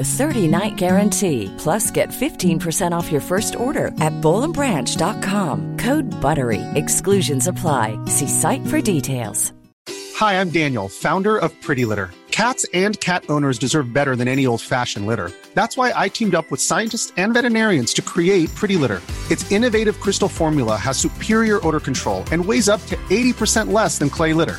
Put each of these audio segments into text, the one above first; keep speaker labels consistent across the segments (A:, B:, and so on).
A: a 30-night guarantee. Plus, get 15% off your first order at bowlandbranch.com. Code BUTTERY. Exclusions apply. See site for details.
B: Hi, I'm Daniel, founder of Pretty Litter. Cats and cat owners deserve better than any old-fashioned litter. That's why I teamed up with scientists and veterinarians to create Pretty Litter. Its innovative crystal formula has superior odor control and weighs up to 80% less than clay litter.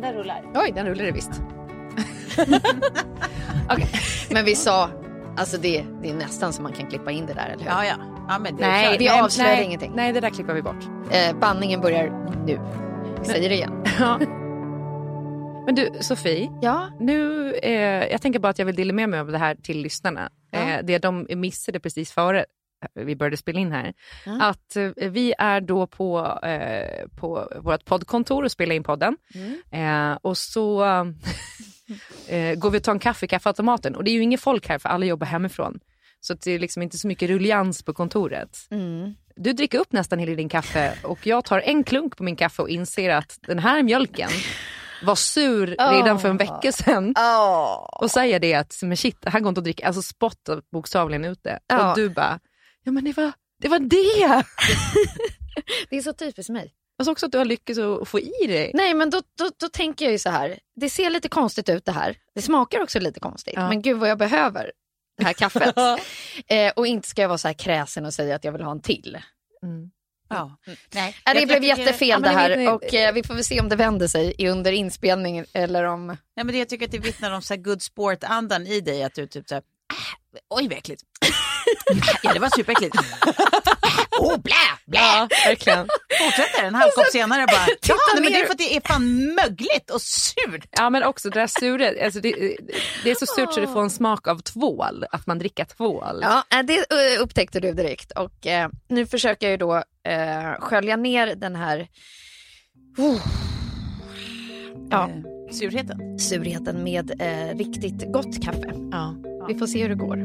C: Den där rullar.
D: Oj, den rullar det visst. Okej, men vi sa, alltså det, det är nästan så man kan klippa in det där, eller hur?
C: Ja, ja. ja men det
D: Nej, vi avslöjar
C: nej.
D: ingenting.
E: Nej, det där klipper vi bort.
D: Eh, bandningen börjar nu. Vi säger det igen.
E: Ja. Men du, Sofie.
D: Ja,
E: Nu, eh, jag tänker bara att jag vill dela med mig av det här till lyssnarna.
D: Ja.
E: Eh, det de missade precis före vi började spela in här.
D: Ja.
E: Att eh, vi är då på, eh, på vårt poddkontor och spelar in podden.
D: Mm.
E: Eh, och så eh, går vi och tar en kaffe i kaffeautomaten. Och det är ju inget folk här för alla jobbar hemifrån. Så det är liksom inte så mycket rullians på kontoret.
D: Mm.
E: Du dricker upp nästan hela din kaffe och jag tar en klunk på min kaffe och inser att den här mjölken var sur redan för en vecka sedan. Och säger det att men shit, här går inte att dricka. Alltså spottar bokstavligen ut det.
D: Ja.
E: Och du bara, ja men det var det. Var det.
D: det är så typiskt mig.
E: Alltså också att du har lyckats att få i dig.
D: Nej, men då, då, då tänker jag ju så här. Det ser lite konstigt ut det här. Det smakar också lite konstigt.
E: Ja.
D: Men gud vad jag behöver det här kaffet. eh, och inte ska jag vara så här kräsen och säga att jag vill ha en till.
E: Mm.
C: Ja. Nej.
D: Ja, det
C: Jag-
D: blev
C: tycker-
D: jättefel
C: ja,
D: det här
C: det
D: och eh, vi får väl se om det vänder sig under inspelningen eller om...
C: Nej, men det, jag tycker att det vittnar om så good sport-andan i dig. Att du typ så här, "Ah, oj vad äckligt. ja, det var superäckligt. oh, blä, blä.
E: Ja, verkligen.
C: Fortsätter en halv kopp senare bara. Ja, nej, men det är för att det är fan mögligt och surt.
E: Ja men också det där sura, alltså det, det är så surt så det får en smak av tvål, att man dricker tvål.
D: Ja, eh, det eh, upptäckte du direkt och eh, nu försöker jag ju då eh, skölja ner den här oh, ja,
C: Eh, surheten.
D: surheten med eh, riktigt gott kaffe.
E: Ja.
D: Vi får se hur det går.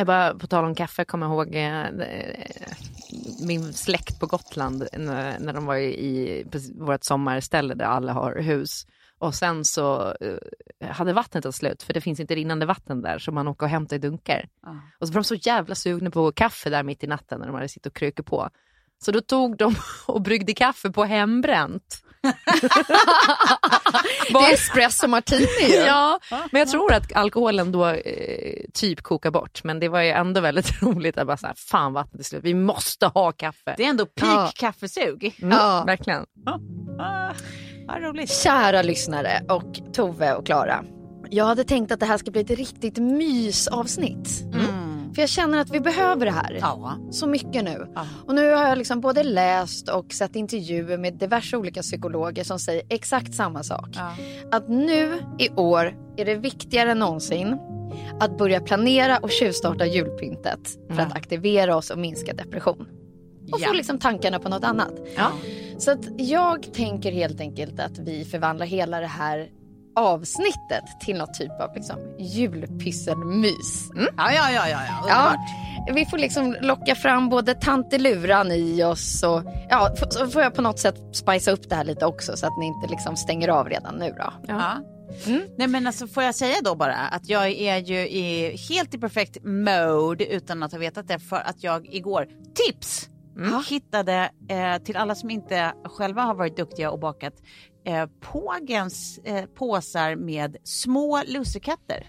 E: Jag bara, på tal om kaffe, kommer ihåg eh, eh, min släkt på Gotland när, när de var i, på vårt sommarställe där alla har hus. Och sen så eh, hade vattnet tagit slut, för det finns inte rinnande vatten där, så man åker och hämtar i dunkar. Och så var de så jävla sugna på kaffe där mitt i natten när de hade suttit och kröker på. Så då tog de och bryggde kaffe på hembränt.
D: Det är espresso martini ju.
E: Ja, men jag tror att alkoholen då eh, typ kokar bort. Men det var ju ändå väldigt roligt att bara så här, fan vattnet är slut, vi måste ha kaffe.
C: Det är ändå peak
D: Ja.
C: kaffesug.
E: Mm,
D: Ja.
E: Verkligen.
C: Ah, vad roligt.
D: Kära lyssnare och Tove och Klara. Jag hade tänkt att det här ska bli ett riktigt mysavsnitt.
C: Mm.
D: För jag känner att vi behöver det här.
C: Ja.
D: Så mycket nu.
C: Ja.
D: Och nu har jag liksom både läst och sett intervjuer med diverse olika psykologer som säger exakt samma sak.
C: Ja.
D: Att nu i år är det viktigare än någonsin att börja planera och tjuvstarta julpyntet för att aktivera oss och minska depression. Och få liksom tankarna på något annat. Så att jag tänker helt enkelt att vi förvandlar hela det här avsnittet till något typ av liksom, julpysselmys. Mm?
C: Ja, ja, ja, ja, ja.
D: Ja, vi får liksom locka fram både tanteluran i oss och ja, så får jag på något sätt spicea upp det här lite också så att ni inte liksom stänger av redan nu då.
C: Ja. Nej men alltså får jag säga då bara att jag är ju i, helt i perfekt mode utan att ha vetat det för att jag igår, tips, hittade eh, till alla som inte själva har varit duktiga och bakat eh, Pågens eh, påsar med små lussekatter.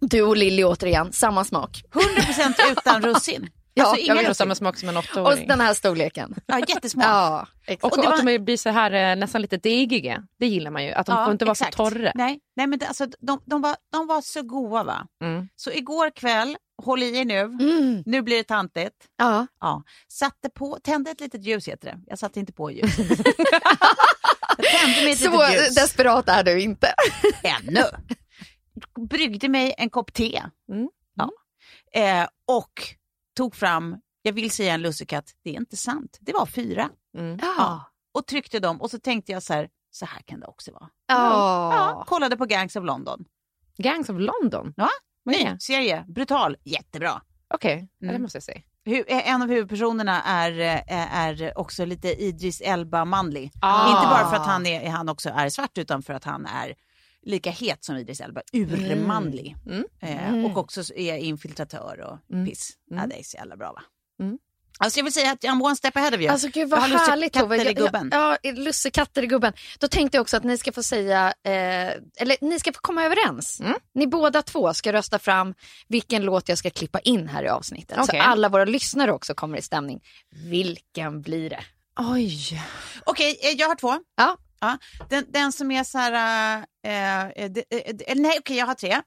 D: Du och Lilly återigen, samma smak.
C: 100% utan russin.
D: Ja,
C: alltså
D: jag
C: inga
E: Jag vill ha
C: russin.
E: samma smak som en
D: Och
E: åttaåring.
D: den här storleken.
C: Ja, jättesmå.
D: Ja, exakt.
E: Och,
C: Och det var-
E: att de blir så här eh, nästan lite degiga. Det gillar man ju. Att de
C: Ja,
E: får inte vara
C: exakt.
E: så torra.
C: Nej, nej men det, alltså, de, de, var, de var så goda va.
E: Mm.
C: Så igår kväll, håll i er nu,
D: Mm.
C: nu blir det tantigt.
D: Ja.
C: Ja, satte på, tände ett litet ljus heter det. Jag satte inte på ljus. tände mig ett
D: Så
C: litet ljus.
D: desperat är du inte.
C: Ännu. Bryggde mig en kopp te.
E: Mm.
C: Ja. Eh, och tog fram, jag vill säga en lussekatt, det är inte sant. Det var fyra.
E: Mm.
C: Ja. Och tryckte dem och så tänkte jag så här, så här kan det också vara.
D: Ja.
C: Ja, kollade på Gangs of London.
E: Gangs of London?
C: Ja, ny
E: Nej.
C: serie, brutal, jättebra.
E: Okej, ja, det
C: Mm.
E: måste jag säga.
C: Eh, En av huvudpersonerna är, eh, är också lite Idris Elba-manlig.
E: Ah.
C: Inte bara för att han, är, han också är svart utan för att han är lika het som Idris Elba, urmanlig.
E: Mm.
C: Eh, och också är infiltratör och
E: Mm.
C: piss.
E: Mm.
C: Ja, det är så jävla bra va?
E: Mm.
C: Alltså jag vill säga att I'm one step ahead of you.
D: Alltså gud
C: Jag
D: vad
C: har lussekatter
D: härligt Tove.
C: i
D: Jag-
C: gubben.
D: Ja, lussekatter i gubben. Då tänkte jag också att ni ska få säga, eh, eller ni ska få komma överens.
E: Mm.
D: Ni båda två ska rösta fram vilken låt jag ska klippa in här i avsnittet.
E: Okej.
D: Så alla våra lyssnare också kommer i stämning. Vilken blir det?
E: Oj.
C: Okej, eh, jag har två.
D: Ja.
C: Ja, den, den som är så här, eh, eh, de- eh, de- nej okej jag har tre.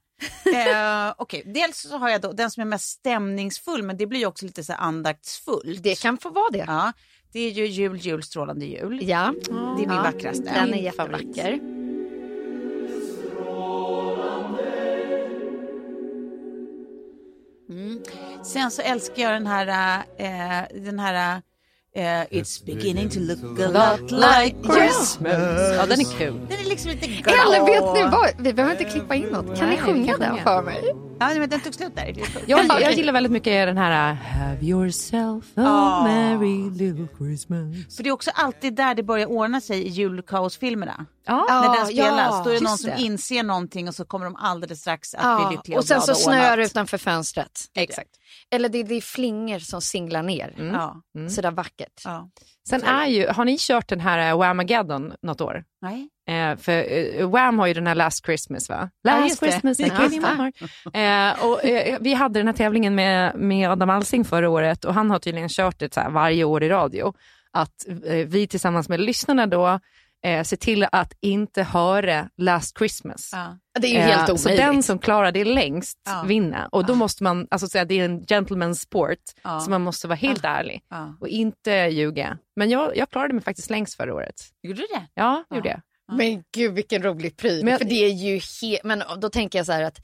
C: Eh, okej, dels så har jag då den som är mest stämningsfull men det blir också lite så här andaktsfullt.
D: Det kan få vara det.
C: Ja, det är ju jul, jul, strålande jul.
D: Ja,
C: Det är min
D: Ja,
C: vackraste.
D: den är jättevacker.
C: Sen så älskar jag den här, eh, den här eh, It's beginning to look a lot like Christmas.
E: Ja, den är kul.
C: Den är liksom lite
D: Eller vet ni vad, vi behöver inte klippa in något. Kan
E: Nej,
D: ni sjunga den
E: sjunga.
D: för mig?
C: Ja, men den tog slut där.
E: Jag, jag gillar väldigt mycket den här uh, Have yourself a
C: Ah.
E: merry little Christmas.
C: För det är också alltid där det börjar ordna sig i julkaosfilmerna.
E: Ja,
C: När den spelas, då är det någon som
D: det.
C: inser någonting och så kommer de alldeles strax att
D: Ja,
C: bli lyckliga
D: och sen så snöar det utanför fönstret.
E: exakt.
D: Eller det, det är flingor som singlar ner.
C: Ja,
D: Sådär vackert.
C: ja.
E: Sen är ju, har ni kört den här uh, Whamageddon något år?
C: Nej.
E: Eh, för uh, Wham har ju den här Last Christmas va?
C: Ja,
E: Last
C: det.
E: Christmas, I
D: Ja,
E: you eh, och, eh, vi hade den här tävlingen med, med Adam Alsing förra året och han har tydligen kört det så varje år i radio. Att eh, vi tillsammans med lyssnarna då eh, ser till att inte höra Last Christmas.
C: Ja.
D: Det är ju helt
E: Eh, Så
D: omöjligt.
E: den som klarar det längst
C: Ja.
E: vinner. Och då måste man, alltså säga det är en gentleman's sport,
C: Ja.
E: så man måste vara helt ärlig
C: Ja.
E: och inte ljuga. Men jag, jag klarade mig faktiskt längst förra året.
C: Gjorde du det?
E: Ja, gjorde jag.
D: Men gud vilken rolig pryl.
E: Men-
D: För det är ju he- Men då tänker jag så här att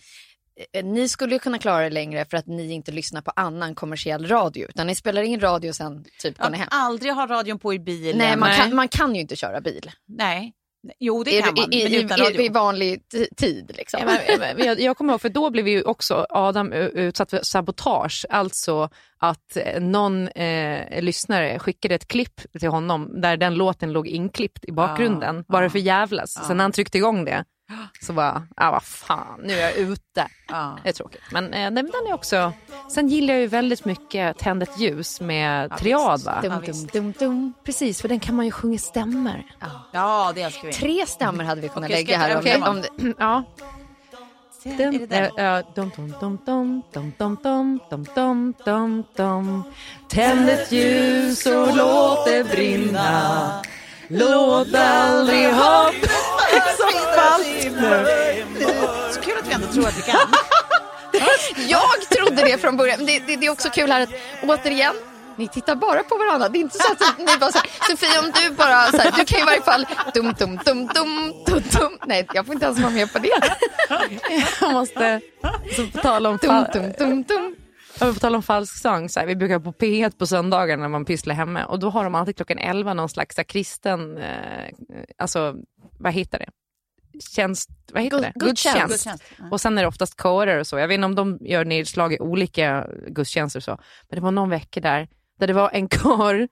D: ni skulle ju kunna klara det längre för att ni inte lyssnar på annan kommersiell radio. Utan ni spelar in radio sen typ går ni hem.
C: Aldrig ha radion på i bilen.
D: Nej, man kan, man kan ju inte köra bil.
C: Nej. Jo, det
D: I,
C: kan man,
D: i,
C: men
D: i,
C: utan
D: i,
C: radio.
D: i vanlig tid liksom.
E: Ja, men, jag, jag kommer ihåg, för då blev ju också Adam utsatt för sabotage. Alltså att eh, någon eh, lyssnare skickade ett klipp till honom där den låten låg inklippt i bakgrunden,
C: Ja,
E: bara
C: ja.
E: för jävlas. Sen när han tryckte igång det så var ah, vad fan, nu är jag ute.
C: Ja.
E: Det är tråkigt. Men eh, den, är också... Sen gillar jag ju väldigt mycket Tänd ett ljus med triad. Va?
D: Dum, dum, dum, dum.
E: Precis, för den kan man ju sjunga stämmer.
C: ja, det älskar vi.
D: Tre stämmor hade vi kunnat
C: Okej,
D: lägga
C: ska jag
D: här. Om, om, det-
E: Ja.
C: Är
E: Dum,
C: det den?
E: eh, eh, dum, dum, dum, dum, dum, dum, dum, dum, dum, dum, dum. Tänd ett ljus och låt det brinna. Låt aldrig hopp falsknar.
C: Så kul att vi ändå tror att vi kan.
D: jag trodde det från början. Det, det, det är också kul här att återigen ni tittar bara på varandra. Det är inte så att ni bara så här, Sofia om du bara så här, du kan ju i varje fall dum dum dum dum dum dum. Nej jag får inte ens vara med på det.
E: Jag måste, så på tal om,
D: Dum dum dum dum.
E: Ja, men på tal om falsk sång, så här, vi brukar på P1 på söndagar när man pysslar hemma och då har de alltid klockan 11 någon slags så kristen, eh, alltså vad heter det? Tjänst, vad heter det?
D: gudstjänst.
C: Gudstjänst.
E: Och sen är det oftast körer och så. Jag vet inte om de gör nedslag i olika gudstjänster och så. Men det var någon vecka där, där det var en kör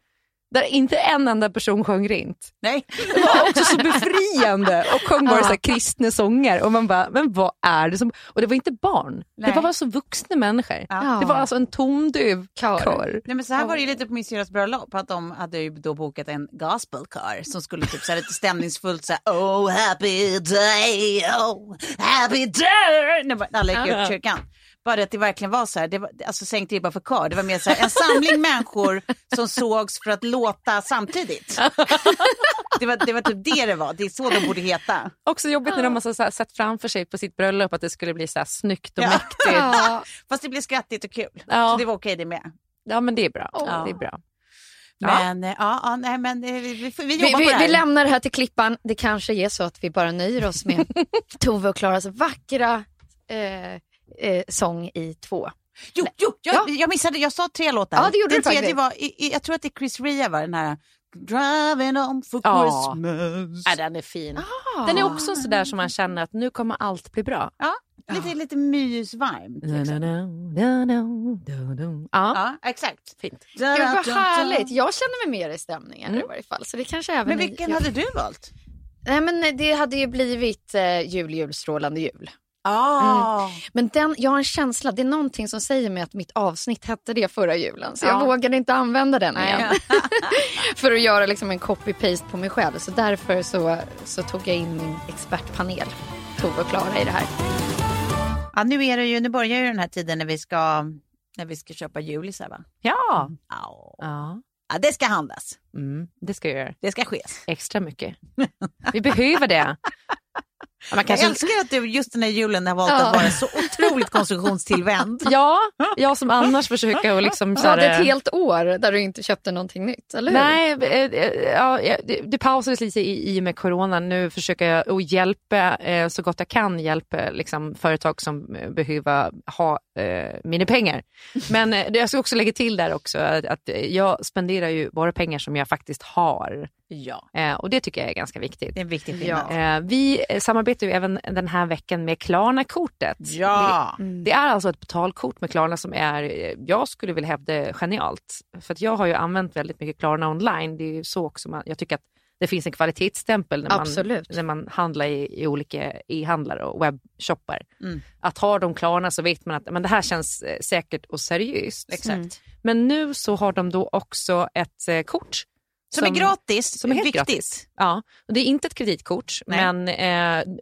E: där inte en enda person sjöng rent.
C: Nej.
E: Det var också så befriande och sjöng bara så här kristna sånger. Och man bara, men vad är det som... Och det var inte barn,
C: Nej.
E: det var bara så vuxna människor.
C: Ja.
E: Det var alltså en tondöv
D: Kör.
E: kör.
C: Nej, men så här var det ju lite på min syrras bröllop, att de hade ju då bokat en gospelkör som skulle typ så här lite stämningsfullt säga Oh happy day, oh happy day. Alla gick upp kyrkan. Bara att det verkligen var så här, det var, alltså sänkt ribban för kör. Det var mer så här, en samling människor som sågs för att låta samtidigt. Det var, det var typ det det var, det är så de borde heta.
E: Också jobbigt när de har så här sett framför sig på sitt bröllop att det skulle bli så här snyggt och
C: Ja.
E: mäktigt.
D: Ja.
C: Fast det blev skrattigt och kul.
E: Ja.
C: Så det var okej det med.
E: Ja men det är bra.
C: Ja.
E: Det är bra. Ja.
C: Men eh, ja, ja nej men eh, vi, vi, vi
D: Vi,
C: jobbar
D: vi,
C: på det här.
D: vi lämnar det här till Klippan. Det kanske är så att vi bara nöjer oss med Tove och Klaras vackra eh, eh, sång i två.
C: Jo, jo jag,
D: Ja.
C: jag missade, jag sa tre låtar.
D: Ja, det gjorde
C: Den
D: du faktiskt.
C: tredje var, i, i, jag tror att det är Chris Ria var den här Driving on for
E: Ja.
C: Christmas.
E: Ja, den är fin.
D: Ah.
E: Den är också sådär som man känner att nu kommer allt bli bra.
C: Ja, lite, lite mysvarmt. Liksom.
E: Ja,
C: Ja, exakt.
E: fint.
D: Gud vad härligt. Jag känner mig mer i stämningen
E: Mm.
D: i varje fall. Så det kanske även
C: Men vilken
D: jag-
C: hade du valt?
D: Nej men det hade ju blivit eh, jul, jul, strålande jul.
C: Ah.
D: Men den, jag har en känsla, det är någonting som säger mig att mitt avsnitt hette det förra julen. Så
C: Ja.
D: jag vågade inte använda den igen. för att göra liksom en copy-paste på mig själv. Så därför så, så tog jag in min expertpanel, Tove och Klara i det här.
C: Ja, nu, är det ju, nu börjar ju den här tiden när vi ska, när vi ska köpa julisar va?
E: Ja.
C: Ja.
E: ja.
C: ja, det ska handlas.
E: Mm, det ska göra.
C: Det ska ske.
E: Extra mycket. Vi behöver det. Man
C: Jag
E: kanske...
C: älskar att du just den här julen har valt att vara så otroligt konsumtionstillvänd.
E: Ja, jag som annars försöker att liksom...
D: Du hade ett helt år där du inte köpte någonting nytt, eller hur?
E: Nej, eh, eh, ja, det, det pausades lite i, i och med corona. Nu försöker jag att hjälpa eh, så gott jag kan hjälpa liksom, företag som eh, behöver ha eh, mina pengar. Men jag ska också lägga till där också att jag spenderar ju bara pengar som jag faktiskt har.
C: Ja,
E: Eh, och det tycker jag är ganska viktigt.
C: det är en viktig skillnad.
D: Ja.
E: Eh, vi samarbetar ju även den här veckan med Klarna-kortet.
C: Ja.
D: Mm.
E: Det är alltså ett betalkort med Klarna som är, eh, jag skulle vilja hävda genialt. För att jag har ju använt väldigt mycket Klarna online. Det är ju så också man, jag tycker att det finns en kvalitetsstämpel när man,
D: Absolut.
E: när man handlar i, i olika e-handlare och webbshoppar.
C: Mm.
E: Att har de Klarna så vet man att men det här känns eh, säkert och seriöst.
C: Exakt.
D: Mm.
E: Men nu så har de då också ett eh, kort
C: Som, är gratis,
E: som är helt
C: viktigt.
E: gratis. Ja, och det är inte ett kreditkort,
C: Nej.
E: men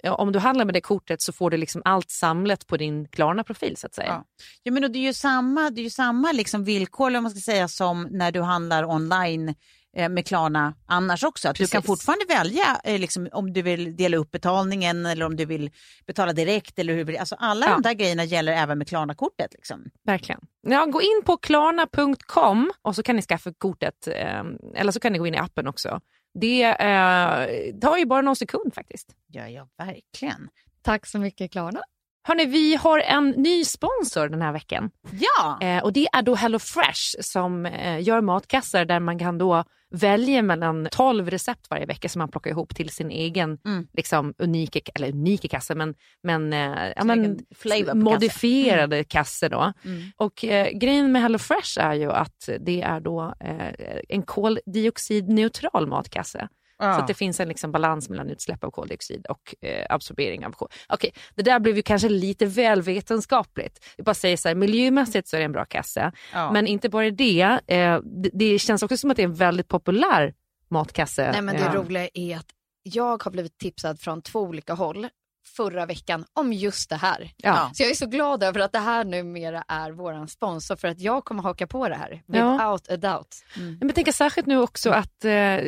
E: eh, om du handlar med det kortet så får du liksom allt samlat på din Klarna-profil så att säga.
C: Ja. Ja, men och det är ju samma, det är ju samma liksom villkor man ska säga, som när du handlar online med Klarna annars också. Att du kan fortfarande välja eh, liksom, om du vill dela upp betalningen eller om du vill betala direkt. Eller hur, alltså, alla
E: Ja.
C: de där grejerna gäller även med Klarna-kortet. Liksom.
E: Verkligen. Ja, gå in på klarna.com och så kan ni skaffa kortet, eh, eller så kan ni gå in i appen också. Det eh, tar ju bara någon sekund faktiskt.
C: Ja, ja, verkligen.
D: Tack så mycket Klarna.
E: Hörni, vi har en ny sponsor den här veckan.
C: Ja,
E: Eh, och det är då HelloFresh som eh, gör matkassar där man kan då välja mellan 12 recept varje vecka som man plockar ihop till sin egen
C: Mm.
E: liksom, unika, eller unika kasse, men, men, eh, ja, men
C: på kasse.
E: modifierade kasse. Då.
C: Mm.
E: Och eh, grejen med HelloFresh är ju att det är då eh, en koldioxidneutral matkasse. Så att det finns en liksom balans mellan utsläpp av koldioxid och eh, absorbering av kol. Okej, det där blev ju kanske lite väl vetenskapligt. Jag bara säger så här, miljömässigt så är det en bra kasse.
C: Ja.
E: Men inte bara det, eh, det, det känns också som att det är en väldigt populär matkasse.
D: Nej men det
E: Eh,
D: roliga är att jag har blivit tipsad från två olika håll förra veckan om just det här.
E: Ja.
D: Så jag är så glad över att det här numera är våran sponsor för att jag kommer haka på det här.
E: Ja.
D: Without a doubt.
E: Men jag tänker särskilt nu också att eh,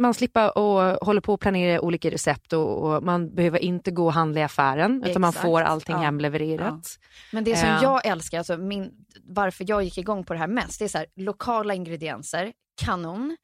E: man slipper och hålla på och planera olika recept och, och man behöver inte gå och handla i affären utan man
D: Exakt.
E: får allting
D: Ja.
E: hemlevererat.
D: Men det som
E: Ja.
D: jag älskar, alltså min, varför jag gick igång på det här mest, det är så här, lokala ingredienser, kanon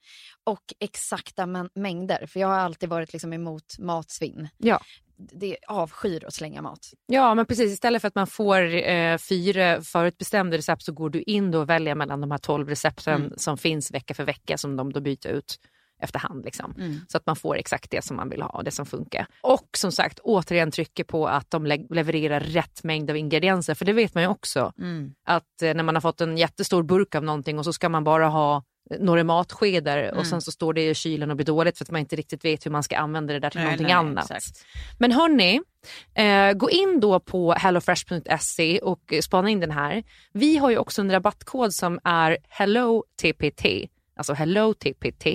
D: och exakta mä- mängder. För jag har alltid varit liksom emot matsvinn.
E: Ja.
D: Det avskyr att slänga mat.
E: Ja, men precis. Istället för att man får eh, fyra förutbestämda recept så går du in då och väljer mellan de här 12 recepten
C: Mm.
E: som finns vecka för vecka som de då byter ut efterhand. Liksom.
C: Mm.
E: Så att man får exakt det som man vill ha och det som funkar. Och som sagt, återigen trycker på att de le- levererar rätt mängd av ingredienser. För det vet man ju också.
C: Mm.
E: Att eh, när man har fått en jättestor burk av någonting och så ska man bara ha några matskedar
C: Mm.
E: och sen så står det i kylen och blir dåligt för att man inte riktigt vet hur man ska använda det där till
C: Nej,
E: någonting
C: nej,
E: annat.
C: exakt.
E: Men hörni, eh, gå in då på hellofresh.se och spana in den här. Vi har ju också en rabattkod som är HelloTPT, alltså HelloTPT.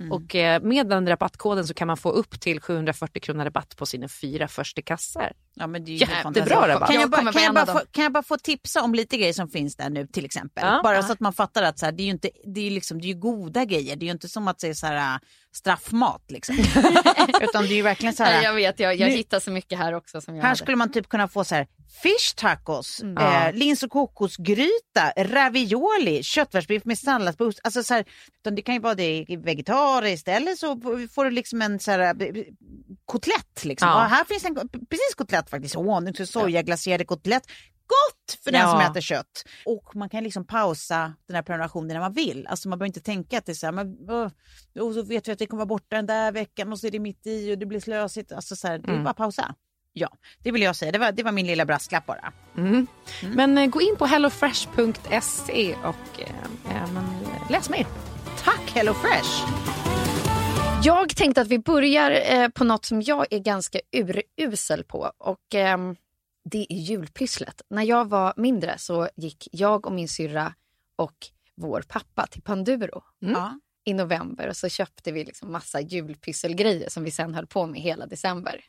C: Mm.
E: Och eh, med den rabattkoden så kan man få upp till 740 kronor rabatt på sina fyra första kassar.
C: Ja, men det är ju
E: Jättebra rabatt.
C: Kan jag, bara, kan, jag bara få, kan jag bara få tipsa om lite grejer som finns där nu till exempel?
E: Ja.
C: bara
E: Ja.
C: så att man fattar att så här, det är ju inte, det är liksom, det är ju goda grejer. Det är ju inte som att det är så här, äh, straffmat liksom. Utan det är ju verkligen så
D: Nej,
C: här.
D: jag vet, jag, jag
C: Nu-
D: hittar så mycket här också som jag
C: Här
D: hade.
C: skulle man typ kunna få så här fish tacos,
E: Mm.
C: eh, lins och kokosgryta, ravioli, köttfärsbiff med salladsboost. Alltså så här, utan det kan ju vara det vegetariskt eller så får du liksom en så här, eh, kotlett. Liksom.
E: Ja.
C: Här finns en precis kotlett faktiskt, honungs och sojaglaserade kotlett. Gott för den
E: Ja.
C: som äter kött. Och man kan liksom pausa den här prenumerationen när man vill. Alltså man behöver inte tänka att det är så här, men, och så vet vi att det kommer vara borta den där veckan och så är det mitt i och det blir slösigt. Alltså så här, det är
E: Mm.
C: bara pausa. Ja, det vill jag säga. Det var, det var min lilla brasklapp bara.
E: Mm. Men eh, gå in på hellofresh.se och eh, eh, läs mer.
C: Tack HelloFresh!
D: Jag tänkte att vi börjar eh, på något som jag är ganska urusel på. Och ehm, Det är julpysslet. När jag var mindre så gick jag och min syrra och vår pappa till Panduro
C: Ja.
D: i november. Och så köpte vi liksom massa julpysselgrejer som vi sen höll på med hela december.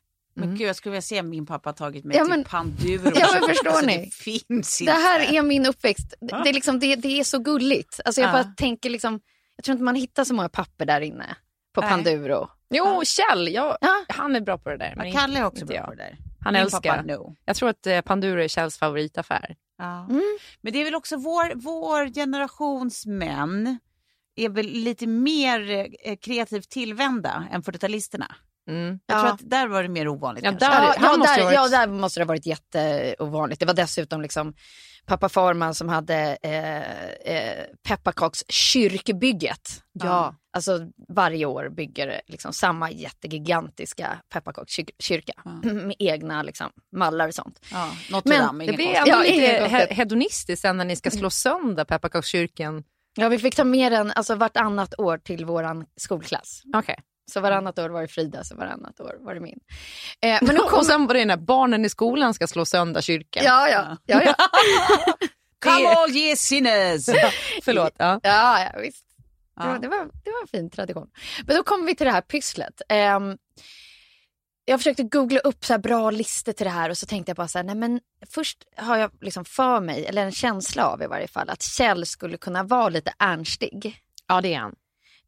C: Men gud, jag skulle vilja se min pappa tagit mig
D: Ja,
C: till
D: men-
C: Panduro.
D: Ja, men förstår
C: alltså,
D: ni?
C: Det finns
D: Det
C: inte.
D: här är min uppväxt. Det, det, är liksom, det, det är så gulligt. Alltså jag
C: Ja.
D: bara tänker liksom, jag tror inte man hittar så många papper där inne på
C: Nej.
D: Panduro.
E: Jo, Kjell, jag,
D: Ja.
E: han är bra på det där. men
C: Ja, Kalle är också bra
E: jag.
C: på det där.
E: Han
C: Min
E: älskar.
C: Pappa, no.
E: Jag tror att eh, Panduro är Kjells favoritaffär.
C: Ja.
D: Mm.
C: Men det är väl också vår, vår generations män är väl lite mer eh, kreativt tillvända än 40-talisterna.
E: Mm.
C: Jag
D: Ja.
C: tror att där var det mer ovanligt.
E: Ja, där-
D: Ja,
E: han
D: ja,
E: måste
D: där,
E: ha varit-
D: ja, där måste det ha varit jätteovanligt. Det var dessutom liksom pappa Farman som hade eh, eh, pepparkakskyrkbygget.
C: Ja.
D: Alltså varje år bygger liksom samma jättegigantiska pepparkakskyrka med egna liksom, mallar och sånt.
C: Ja, Notre
D: Men
C: Dame,
E: Det blir
D: Ja,
E: lite he- hedonistiskt sen när ni ska slå sönder pepparkakskyrkan.
D: Ja, vi fick ta med den alltså, vartannat år till våran skolklass.
E: Okej.
D: Så varannat år var det Frida, så varannat år var det min. Eh, men nu
E: Och
D: kom...
E: sen var det när barnen i skolan ska slå sönder kyrkan.
D: Ja, ja, ja, ja.
C: Come all ye sinners!
E: Förlåt. Ja.
D: ja, ja visst. Det,
C: Ja.
D: var, det, var, det var en fin tradition. Men då kommer vi till det här pysslet. Ehm, jag försökte googla upp så här bra listor till det här och så tänkte jag bara så här, nej men först har jag liksom för mig, eller en känsla av i varje fall, att Kjell skulle kunna vara lite ernstig.
E: ja, det är han.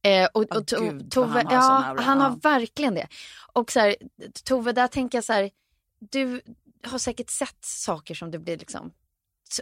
D: Eh, och,
C: Åh,
D: och to,
C: gud,
D: Tove,
C: han har
D: ja, han har verkligen det. Och så här, Tove, där tänker jag så här, du har säkert sett saker som du blir liksom...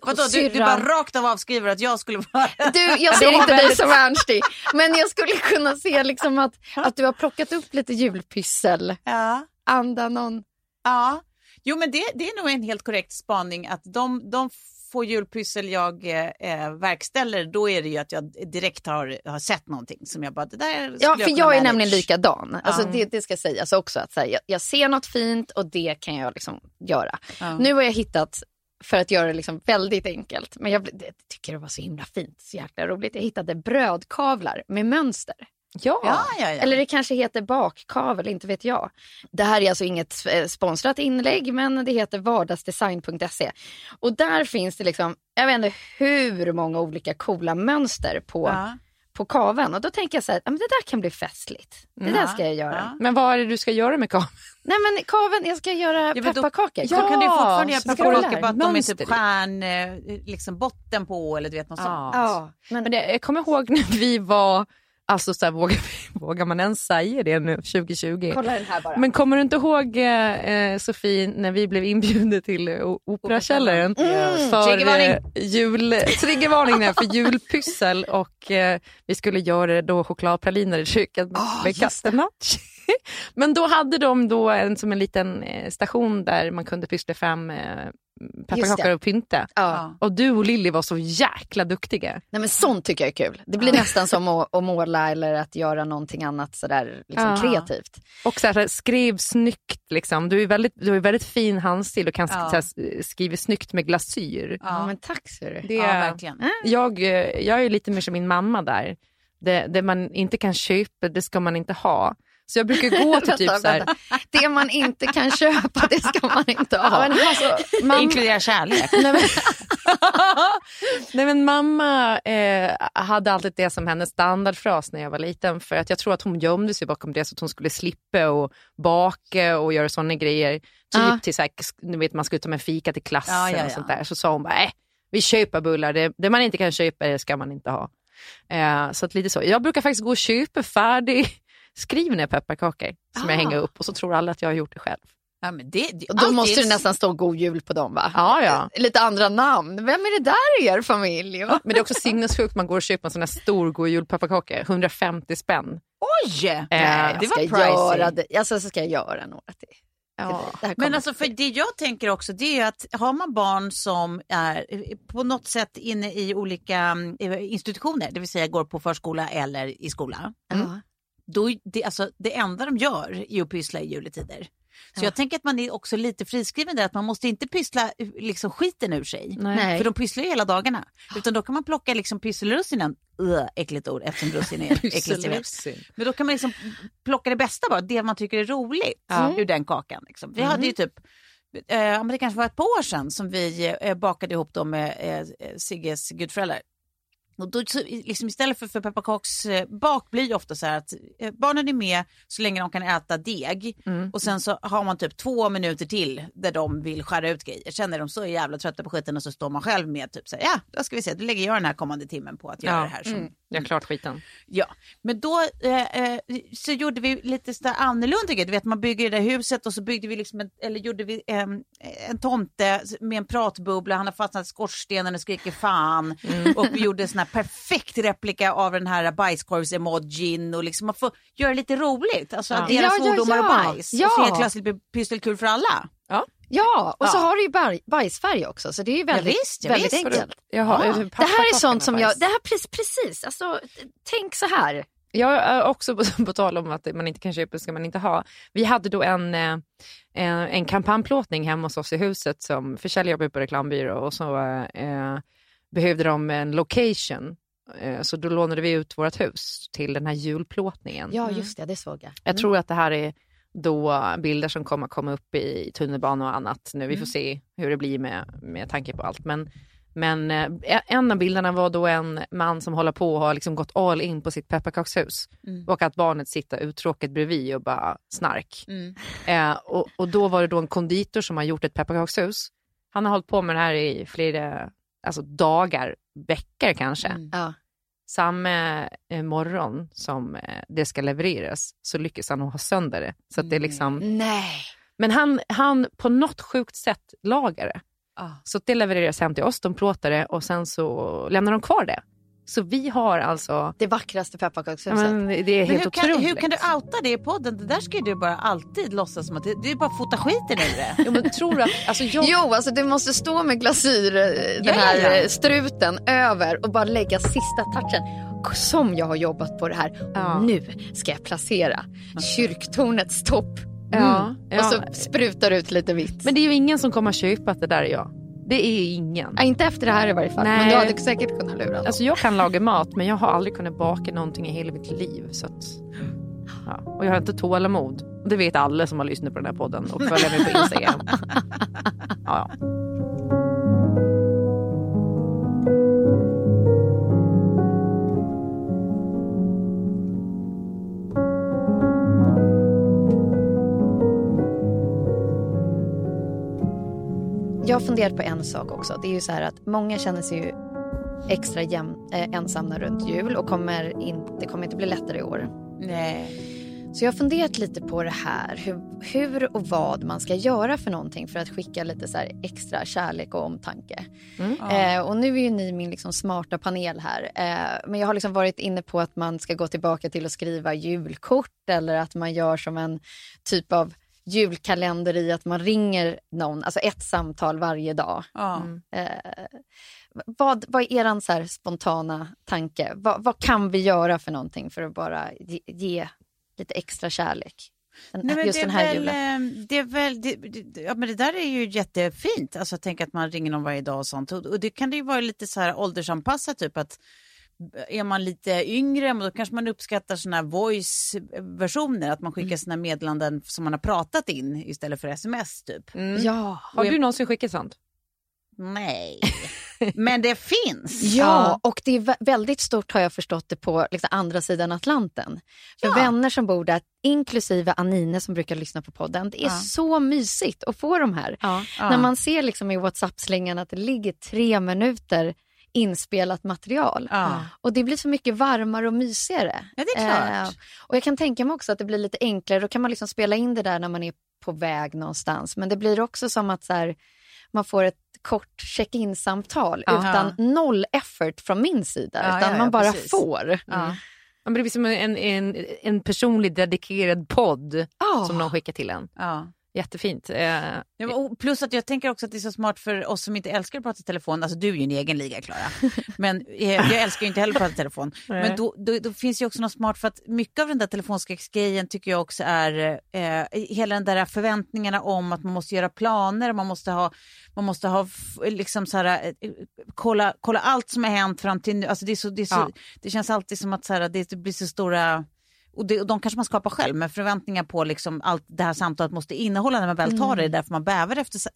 C: Vadå, du, du bara rakt av avskriver att jag skulle vara...
D: Du, jag ser inte dig som ernstig, men jag skulle kunna se liksom att, att du har plockat upp lite julpyssel.
C: Ja.
D: Anda någon...
C: Ja, jo men det, det är nog en helt korrekt spaning att de, de få julpyssel jag eh, verkställer då är det ju att jag direkt har, har sett någonting som jag bara, det där
D: Ja, för
C: kunna
D: jag är
C: manage.
D: nämligen likadan. Alltså,
C: Ja.
D: det, det ska sägas också. Att här, jag, jag ser något fint och det kan jag liksom göra.
C: Ja.
D: Nu har jag hittat, för att göra det liksom väldigt enkelt, men jag det, tycker det var så himla fint, så jäkla roligt. Jag hittade brödkavlar med mönster.
E: Ja.
C: Ja, ja, ja.
D: Eller det kanske heter bakkavel, inte vet jag. Det här är alltså inget eh, sponsrat inlägg, men det heter vardagsdesign.se. Och där finns det liksom, jag vet inte hur många olika coola mönster på,
C: ja.
D: på kaven. Och då tänker jag så här, men det där kan bli festligt. Det där ska jag göra.
C: ja.
E: Men vad är det du ska göra med kameran?
D: Nej men kaven, jag ska göra
C: Ja, men då-
D: pepparkakor.
C: Så kan du fortfarande göra pepparkakor bara att de är typ stjärn, eh, liksom botten på eller du vet något sånt.
D: Ja, men,
E: Men det, jag kommer ihåg när vi var, alltså så här, vågar, vågar man ens säga det nu 2020?
D: kolla den här bara.
E: Men kommer du inte ihåg eh, eh, Sofie när vi blev inbjudna till eh, Operakällaren
C: Mm.
E: för
C: Triggervarning.
E: eh, jul, triggervarning för julpyssel och eh, vi skulle göra då chokladpraliner i köket med,
D: Ah,
E: med
D: just det.
E: catenacci. Men då hade de då en, som en liten station där man kunde pyssla fram pepparkakor och pynta.
D: Ja.
E: Och du och Lilly var så jäkla duktiga.
D: Nej men sånt tycker jag är kul. Det blir nästan som att, att måla eller att göra någonting annat sådär liksom
E: Ja.
D: kreativt.
E: Och så här, skrev snyggt. Liksom. Du, är väldigt, du ju väldigt fin handstil och kan
C: Ja.
E: så här, skriva snyggt med glasyr.
D: Ja, men tack ser du.
C: Ja, verkligen.
E: jag, eh, jag är lite mer som min mamma där. Det, det man inte kan köpa, det ska man inte ha. Så jag brukar gå till typ så här...
D: Det man inte kan köpa, det ska man inte ha.
E: Ja, men alltså, mamma,
C: Inkludera kärlek.
E: nej, men, nej men mamma eh, hade alltid det som hennes standardfras när jag var liten. För att jag tror att hon gömde sig bakom det så att hon skulle slippa och baka och göra sådana grejer. Typ
D: Ja.
E: till så här, vet, man skulle ta med fika till klassen
C: Ja, ja, ja.
E: och sånt där. Så sa hon bara, äh, vi köper bullar, det, det man inte kan köpa det ska man inte ha. Eh, så att lite så. Jag brukar faktiskt gå och köpa färdigskrivna pepparkakor som jag
D: Ah.
E: hänger upp och så tror alla att jag har gjort det själv.
C: Ja, men det, det,
D: Och då
C: allt
D: måste det nästan stå god jul på dem va?
E: Ja, ja.
D: Lite andra namn. Vem är det där i er familj? va?
E: Men det är också sinnessjukt man går och köper en sån här stor god julpepparkaka, 150 spänn.
C: Oj!
E: Eh,
D: Nej,
C: det
D: jag
C: var pricey.
D: göra det. Alltså, så ska jag göra några till.
E: Ja.
D: Det
C: Men alltså för det jag tänker också det är att har man barn som är eh, på något sätt inne i olika mm, institutioner, det vill säga går på förskola eller i skola.
D: Ja.
C: Då, är det, alltså, det enda de gör är att pyssla i juletider. Så
D: Ja.
C: jag tänker att man är också lite friskriven där, att man måste inte pyssla eh, liksom, skiten ur sig.
D: Nej.
C: För de pysslar ju hela dagarna. Utan då kan man plocka liksom pysselrussinen, uh, äckligt ord eftersom russin är äckligt. Men då kan man liksom plocka det bästa bara, det man tycker är roligt
E: Ja.
C: ur den kakan. Liksom. Vi hade ju typ, eh, det kanske var ett par år sedan som vi eh, bakade ihop dem med eh, Sigges gudföräldrar. Och då, liksom, istället för, för pepparkaksbak blir det ofta så här att eh, barnen är med så länge de kan äta deg och sen så har man typ två minuter till där de vill skära ut grejer. Sen är de så jävla trötta på skiten och så står man själv med typ så här, ja då ska vi se, då lägger jag den här kommande timmen på att göra
E: Ja.
C: det här. Som,
E: Jag har klart skiten.
C: Ja, men då eh, eh, så gjorde vi lite sådär annorlunda grejer. Du vet, man bygger det där huset och så byggde vi liksom en, eller gjorde vi em, en tomte med en pratbubbla. Han har fastnat i skorstenen och skriker fan. Och vi gjorde en sån här perfekt replika av den här bajskorvs-emojin och liksom man får göra det lite roligt. Alltså
E: Ja.
C: addera
D: Ja, ja,
C: svordomar och
D: ja.
C: bajs.
D: Ja.
C: Och så helt plötsligt blir pysselkul för alla.
D: Ja, och så
C: Ja.
D: har du ju baj- bajsfärg också så det är ju väldigt,
C: visst, ja,
D: väldigt
C: visst.
D: enkelt.
E: Jaha,
C: Ja.
D: Det här är sånt som jag, det här precis, precis, alltså tänk så här.
E: Jag är också på, på tal om att man inte kan köpa ska man inte ha. Vi hade då en, eh, en, en kampanjplåtning hemma hos oss i huset som försäljare jobbar på reklambyrå och så eh, behövde de en location. Eh, så då lånade vi ut vårt hus till den här julplåtningen.
D: Ja just det, det såg jag.
E: Jag tror att det här är då bilder som kommer komma upp i tunnelbanan och annat nu. Vi får se hur det blir med, med tanke på allt. Men, men eh, en av bilderna var då en man som håller på och har liksom gått all in på sitt pepparkakshus. Och att barnet sitter uttråkat bredvid och bara snark. Eh, och, och då var det då en konditor som har gjort ett pepparkakshus. Han har hållit på med det här i flera alltså dagar, veckor kanske
D: Ja.
E: Samma eh, morgon som eh, det ska levereras så lyckas han ha sönder det. Så det är liksom,
D: Nej.
E: men han, han på något sjukt sätt lagar det.
C: Ah.
E: Så det levereras hem till oss, de plåtar det och sen så lämnar de kvar det. Så vi har alltså,
D: Det vackraste
E: ja,
D: pepparkakshuset.
E: men det är
C: Men
E: helt
C: hur kan,
E: otroligt.
C: hur kan du outa det i podden? Det där ska ju du bara alltid låtsas som att det, det är bara att fota skiten ur det.
E: Jo, men tror du att, alltså jag,
D: Jo, alltså du måste stå med glasyr, eh, den
C: Ja, ja,
D: här
C: ja.
D: eh, struten över och bara lägga sista touchen. Som jag har jobbat på det här. Och
E: Ja.
D: nu ska jag placera kyrktornets topp.
E: Ja,
D: Mm.
E: ja.
D: Och så sprutar ut lite vitt.
E: men det är ju ingen som kommer att köpa att det där är jag. Det är ingen.
D: Ja, inte efter det här i varje fall. Men
E: Nej.
D: du hade säkert kunnat lura dem.
E: Alltså jag kan laga mat men jag har aldrig kunnat baka någonting i hela mitt liv. Så att, ja. Och jag har inte tålamod. Det vet alla som har lyssnat på den här podden och följer mig på Instagram. Ja, ja.
D: Jag har funderat på en sak också. Det är ju så här att många känner sig ju extra jäm, eh, ensamma runt jul och kommer in, det kommer inte bli lättare i år.
C: Nej.
D: Så jag har funderat lite på det här, hur, hur och vad man ska göra för någonting för att skicka lite så här extra kärlek och omtanke. Eh, och nu är ju ni min liksom smarta panel här. Eh, men jag har liksom varit inne på att man ska gå tillbaka till att skriva julkort eller att man gör som en typ av julkalender i att man ringer någon, alltså ett samtal varje dag.
C: Ja.
D: Eh, vad, vad är er så här spontana tanke? Vad, vad kan vi göra för någonting för att bara ge, ge lite extra kärlek? Den,
C: Nej, men
D: just den här
C: väl,
D: julen.
C: eh, det är väl, det, det, ja, men det där är ju jättefint, alltså att tänka att man ringer någon varje dag och sånt. Och, och det kan det ju vara lite så här åldersanpassat, typ att är man lite yngre, då kanske man uppskattar såna här voice-versioner, att man skickar sina meddelanden som man har pratat in istället för sms typ.
E: Mm.
D: Ja.
E: Har du någonsin skickat sånt?
C: Nej, men det finns.
D: Ja, och det är vä- väldigt stort har jag förstått det på liksom, andra sidan Atlanten. För
C: Ja.
D: vänner som bor där, inklusive Anine som brukar lyssna på podden, det är
C: Ja.
D: så mysigt att få de här.
E: Ja.
D: När man ser liksom i WhatsApp-slängan att det ligger tre minuter inspelat material.
C: Ja.
D: Och det blir så mycket varmare och mysigare.
C: Ja, det är klart.
D: Eh, och jag kan tänka mig också att det blir lite enklare. Då kan man liksom spela in det där när man är på väg någonstans. Men det blir också som att så här, man får ett kort check-in-samtal utan noll effort från min sida.
C: Ja,
D: utan
C: ja, ja,
D: man bara
C: precis.
D: får.
C: Ja.
E: Ja, men det blir som en, en, en personlig dedikerad podd
D: Ja.
E: som någon skickar till en.
C: Ja.
E: Jättefint. Eh,
C: Ja, plus att jag tänker också att det är så smart för oss som inte älskar att prata i telefon. Alltså du är ju en egen liga Klara. Men eh, jag älskar ju inte heller att prata i telefon. Men då, då, då finns ju också något smart för att mycket av den där telefonskräcksgrejen tycker jag också är eh, hela den där förväntningarna om att man måste göra planer, man måste ha, man måste ha liksom så här, eh, kolla, kolla allt som har hänt fram till nu. Alltså det, är så, det, är så,
E: Ja.
C: det känns alltid som att så här, det blir så stora och, det, och de kanske man skapar själv, men förväntningar på liksom allt det här samtalet måste innehålla när man väl tar det. Det är därför man bävar efter, sa-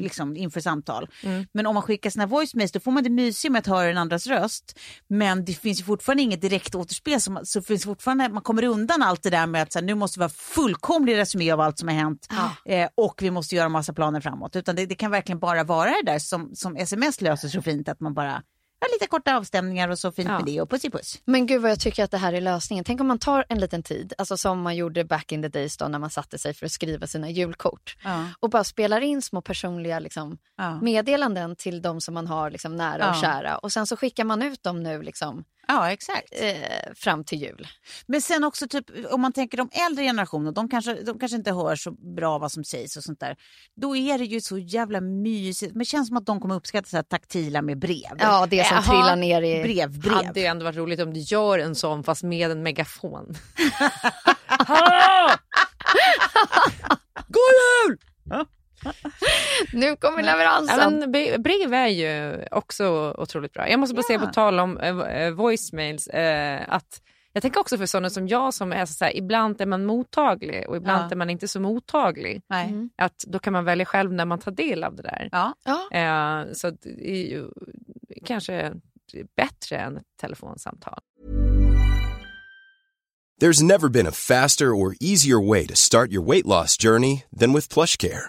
C: liksom, inför samtal. Men om man skickar sina voice mails då får man det mysiga med att höra den andras röst. Men det finns ju fortfarande inget direkt återspel. Så, man- så finns fortfarande, man kommer undan allt det där med att så här, nu måste vi ha fullkomlig resumé av allt som har hänt. Eh, och vi måste göra massa planer framåt. Utan det, det kan verkligen bara vara det där som, som sms löser så fint. Att man bara har lite korta avstämningar och så fint
E: Ja.
C: med det och puss i puss.
D: Men gud vad jag tycker att det här är lösningen. Tänk om man tar en liten tid, alltså som man gjorde back in the days då när man satte sig för att skriva sina julkort.
C: Ja.
D: Och bara spelar in små personliga liksom,
C: Ja.
D: meddelanden till de som man har liksom, nära och
C: Ja.
D: kära. Och sen så skickar man ut dem nu liksom,
C: ja, exakt.
D: eh, fram till jul.
C: Men sen också typ, om man tänker de äldre generationer, de kanske, de kanske inte hör så bra vad som sägs och sånt där. Då är det ju så jävla mysigt. Men det känns som att de kommer uppskatta så här taktila med brev.
D: Ja, det som
E: Jaha.
D: trillar ner i...
C: Brev, brev.
E: hade ju ändå varit roligt om du gör en sån fast med en megafon. God jul!
D: Nu kommer
E: Ja,
D: leveransen.
E: men bre- brev är ju också otroligt bra. Jag måste bara säga på tal om eh, eh, voicemails eh, att jag tänker också för sådana som jag som är så här, ibland är man mottaglig och ibland
C: Ja.
E: är man inte så mottaglig.
C: Nej.
E: Att då kan man välja själv när man tar del av det där.
C: Ja.
D: Ja.
E: Eh, så det är ju kanske bättre än ett telefonsamtal.
F: There's never been a faster or easier way to start your weight loss journey than with PlushCare.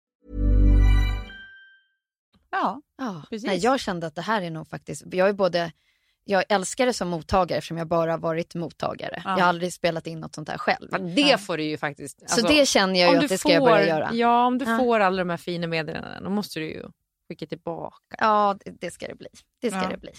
C: Ja.
D: Ja,
C: Precis.
D: nej, jag kände att det här är nog faktiskt, jag är både jag älskar det som mottagare eftersom jag bara varit mottagare.
C: Ja.
D: Jag har aldrig spelat in något sånt här själv.
E: Men det får du ju faktiskt.
D: Så
E: alltså,
D: det känner jag
E: om
D: ju
E: du
D: att det ska jag börja göra.
E: Ja, om du
D: Ja.
E: får alla de här fina meddelandena, då måste du ju skicka tillbaka.
D: Ja, det, det ska det bli. Det ska
C: Ja.
D: det bli.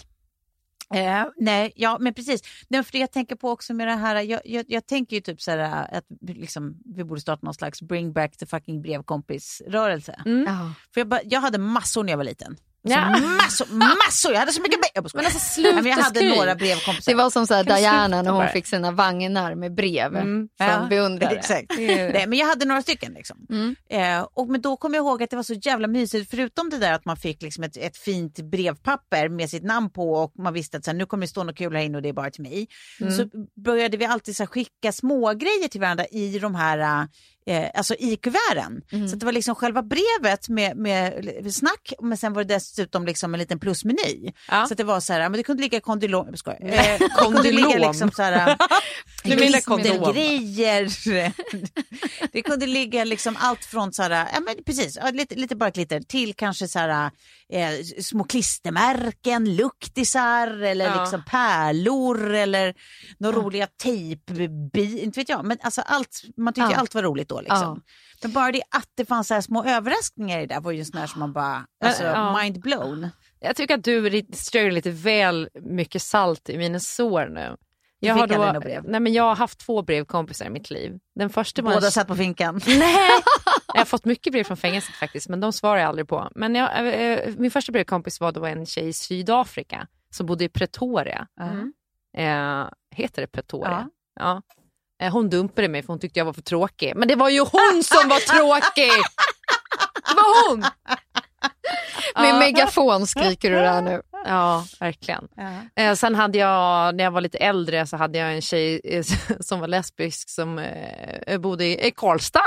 C: Eh, nej, ja men precis. Nej, för det jag tänker på också med det här, jag, jag, jag tänker ju typ så här att liksom, vi borde starta någon slags bring back the fucking brevkompis-rörelse.
E: Mm.
D: Ja.
C: För jag, bara, jag hade massor när jag var liten.
E: Ja.
C: Alltså, massor, massor! Jag hade så mycket brev. Jag.
E: Men alltså sluta
C: men jag hade
E: skriv.
C: några brevkompisar.
D: Det var som så här Diana när hon
E: bara?
D: fick sina vagnar med brev
E: Mm.
D: från
C: Ja,
D: beundrare.
C: Exakt. Nej, men jag hade några stycken. Liksom.
D: Mm.
C: Eh, och, men då kommer jag ihåg att det var så jävla mysigt. Förutom det där att man fick liksom ett, ett fint brevpapper med sitt namn på och man visste att så här, nu kommer det stå något kul här inne och det är bara till mig. Så började vi alltid så här, skicka små grejer till varandra i de här eh, alltså i kuverten. Så att det var liksom själva brevet med, med snack men sen var det dessutom liksom en liten plusmeny.
E: Ja.
C: Så det var så här, men det kunde ligga kondylom, jag skojar. Eh, det kunde ligga
E: Kondylom.
C: liksom så här,
E: Du menar kondom.
C: grejer. det kunde ligga liksom allt från så här, ja men precis, ja, lite, lite bara glitter till kanske så här, eh, små klistermärken, luktisar eller
E: Ja.
C: liksom pärlor eller några roliga tejp, inte vet jag. Men alltså allt, man tyckte
D: Ja.
C: allt var roligt då liksom.
D: Ja.
C: Men bara det att det fanns så små överraskningar i det där var ju sån här som man bara, alltså
E: Ja.
C: mind blown.
E: Jag tycker att du strör lite väl mycket salt i mina sår nu. Jag har, då, nej, men jag har haft två brevkompisar i mitt liv. Den första
C: Båda satt på finkan.
E: Nej! Jag har fått mycket brev från fängelset faktiskt, men de svarar jag aldrig på. Men jag, eh, min första brevkompis var då en tjej i Sydafrika som bodde i Pretoria. Eh, heter det Pretoria? Ja. Eh, hon dumpade mig för hon tyckte jag var för tråkig. Men det var ju hon som var tråkig! Det var hon!
D: Med
E: Ja.
D: megafon skriker du där nu.
E: Ja, verkligen.
C: Ja.
E: Eh, sen hade jag, när jag var lite äldre, så hade jag en tjej eh, som var lesbisk som eh, bodde i, Karlstad.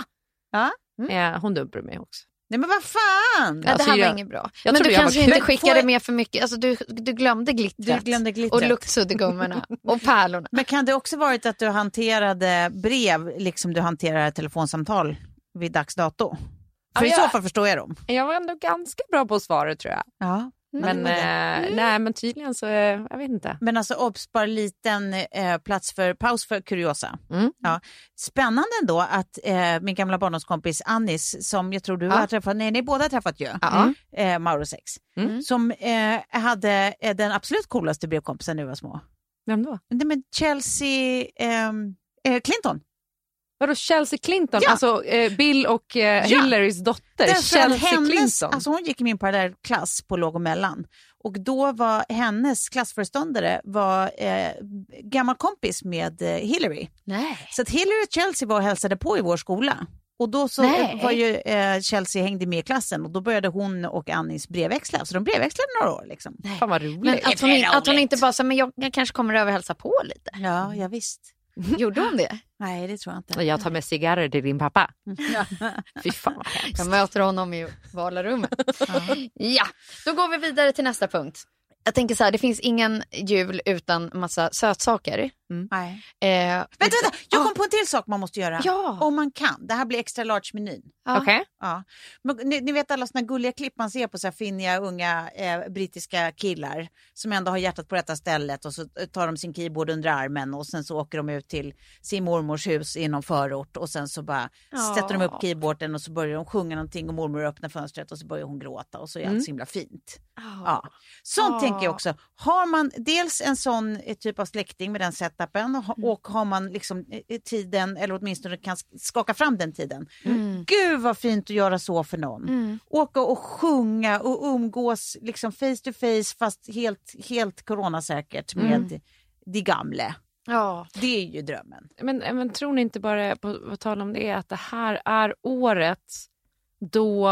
C: Ja.
E: Eh, hon dumpade mig också.
C: Nej men vad fan!
D: Ja, det
E: Alltså,
D: här var inget bra.
E: jag
D: Men du kanske inte skickade
C: jag-
D: med för mycket. Alltså, du, du glömde glittret.
C: Du glömde glittret.
D: Och luktsuddgummorna. och pärlorna.
C: Men kan det också varit att du hanterade brev liksom du hanterar telefonsamtal vid dags dato? För
E: Ja,
C: i så fall förstår jag dem.
E: Jag var ändå ganska bra på svara tror jag.
C: Ja.
E: Men,
C: det var det.
E: eh, nej, men tydligen så, eh, jag vet inte.
C: Men alltså obs, bara liten eh, plats för paus för kuriosa.
E: Mm.
C: Ja. Spännande ändå att eh, min gamla barndomskompis Annis, som jag tror du har träffat, nej ni båda har träffat ju,
D: Ja.
C: eh, Mauro 6,
E: Mm.
C: som eh, hade eh, den absolut coolaste brevkompisen när vi var små.
E: Vem då?
C: Nej, men Chelsea ehm, eh, Clinton.
E: Vadå Chelsea Clinton?
C: Ja.
E: Alltså eh, Bill och eh,
C: Ja.
E: Hillarys dotter,
C: Därför
E: Chelsea
C: hennes,
E: Clinton.
C: Alltså hon gick i min parallellklass på låg och mellan. Och då var hennes klassföreståndare var, eh, gammal kompis med eh, Hillary.
D: Nej.
C: Så att Hillary och Chelsea var och hälsade på i vår skola. Och då så
D: Nej.
C: eh, var ju eh, Chelsea hängde med i klassen och då började hon och Annis brevväxla. Så de brevväxlade några år. Liksom.
E: Fan vad roligt.
D: Men att hon, att hon inte bara sa, men jag, jag kanske kommer över och hälsa på lite.
C: Ja, ja visst.
D: Gjorde hon det?
C: Nej, det tror jag inte.
E: Jag tar med cigarrer till din pappa. Fy fan vad hemskt.
D: Jag möter honom i valarummet. ja, då går vi vidare till nästa punkt. Jag tänker så här, det finns ingen jul utan massa sötsaker.
C: Nej.
D: Eh,
C: Vänta, vänta! Jag kom på en till sak man måste göra.
D: Ja.
C: Om man kan. Det här blir extra large-menyn.
D: Ja.
E: Okej?
C: Ja. Men, ni, ni vet alla såna gulliga klipp man ser på så här finniga unga eh, brittiska killar som ändå har hjärtat på rätta stället och så tar de sin keyboard under armen och sen så åker de ut till sin mormors hus i någon förort och sen så bara sätter de upp keyboarden och så börjar de sjunga någonting och mormor öppnar fönstret och så börjar hon gråta och så är allt så himla fint. Ja. Sånt tänker jag också. Har man dels en sån eh, typ av släkting med den setupen och, ha- och har man liksom eh, tiden eller åtminstone kan sk- skaka fram den tiden. Gud vad fint att göra så för någon. Åka och sjunga och umgås liksom face to face fast helt, helt coronasäkert med de gamla.
D: Ja.
C: Det är ju drömmen.
E: Men, men tror ni inte bara, på, på tal om det, att det här är året då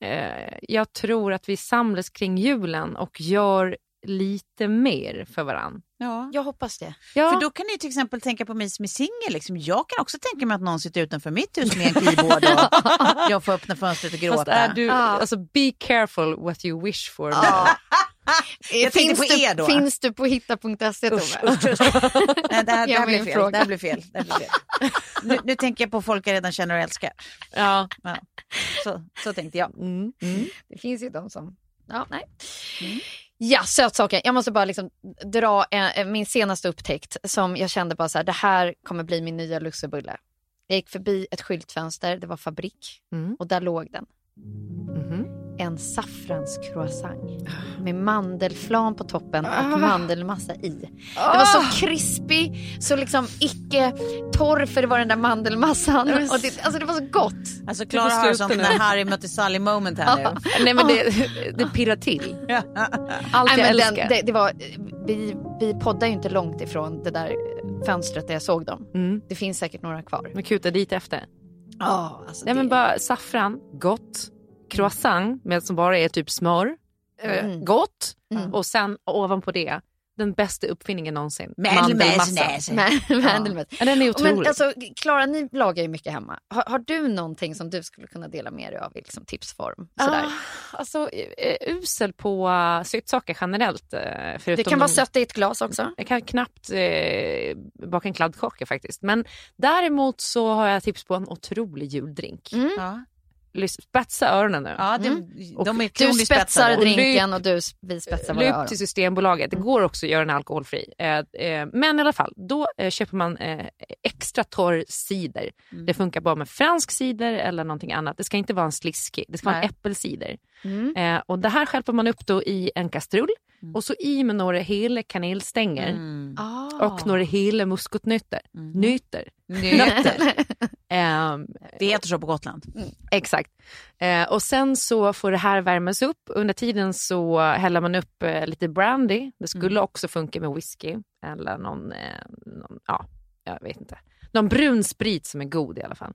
E: eh, jag tror att vi samlas kring julen och gör lite mer för varann.
C: Ja.
D: Jag hoppas det.
E: Ja,
C: För då kan ni till exempel tänka på mig som är singel. Liksom. Jag kan också tänka mig att någon sitter utanför mitt hus med en keyboard och jag får öppna fönstret och
E: fast
C: gråta.
E: är du,
D: Ja.
E: alltså be careful what you wish for.
C: Jag tänkte
D: finns,
C: på
D: du,
C: er då.
D: finns du på hitta.se Tove?
C: Nej, det, här, det, här blir fel. det här blir fel. Det här blir fel. Nu, nu tänker jag på folk jag redan känner och älskar.
E: Ja.
C: Ja. Så, så tänkte jag.
E: Mm.
D: Det finns ju de som... Ja, nej. Ja, sötsaker. Jag måste bara liksom dra en, min senaste upptäckt som jag kände bara så här, det här kommer bli min nya lussebulle. Jag gick förbi ett skyltfönster, det var fabrik
E: Mm.
D: och där låg den.
E: Mhm.
D: En saffranscroissant med mandelflan på toppen
E: Ah.
D: och mandelmassa i. Det var så krispig, så liksom icke torr för det var den där mandelmassan. Och det, alltså det var så gott.
C: Alltså Klara har sånt när Harry mötte Sally moment här nu.
E: Nej men det, det pirrar till. Allt
D: Nej,
E: jag
D: den,
E: älskar.
D: det, det var, vi, vi poddar ju inte långt ifrån det där fönstret där jag såg dem.
E: Mm.
D: Det finns säkert några kvar.
E: Men kuta dit efter.
D: Ja, alltså
E: Nej
D: det-
E: men bara saffran, gott. Croissant med som bara är typ smör. eh,
D: Mm.
E: Gott.
D: Mm.
E: Och sen ovanpå det, den bästa uppfinningen någonsin.
C: Mandelmassa.
E: Ja, den är otrolig.
D: Men alltså, Klara, ni lagar ju mycket hemma. Har, har du någonting som du skulle kunna dela med dig av i liksom, tipsform? Sådär?
E: Ah, alltså eh, usel på uh, sötsaker generellt. eh, förutom
D: det kan vara sött i ett glas också.
E: Jag kan knappt eh, baka en kladdkaka faktiskt. Men däremot så har jag tips på en otrolig juldrink.
D: Mm.
C: Ja.
E: Spetsa öronen nu.
C: Ja, det,
D: Mm.
C: de är
D: Du spetsar
C: spetsade.
D: drinken och du, vi spetsar våra
E: Lyft
D: öron.
E: till Systembolaget. Det går också att göra den alkoholfri. Eh, eh, men i alla fall, då eh, köper man extra torr cider.
C: Mm.
E: Det funkar bara med fransk cider eller någonting annat. Det ska inte vara en sliskig, det ska vara en
C: Nej.
E: äppelcider.
D: Mm.
E: Och det här skälper man upp då i en kastrull
C: Mm.
E: och så i med några hela kanelstänger
C: Mm.
D: Ah.
E: och några hela muskotnötter.
C: Mm.
E: Nötter.
C: Nötter.
E: Ehm,
C: Det heter så på Gotland.
E: Exakt. Eh, och sen så får det här värmas upp. Under tiden så häller man upp eh, lite brandy. Det skulle också funka med whisky eller någon, eh, någon, ja, jag vet inte. Någon brun sprit som är god i alla fall.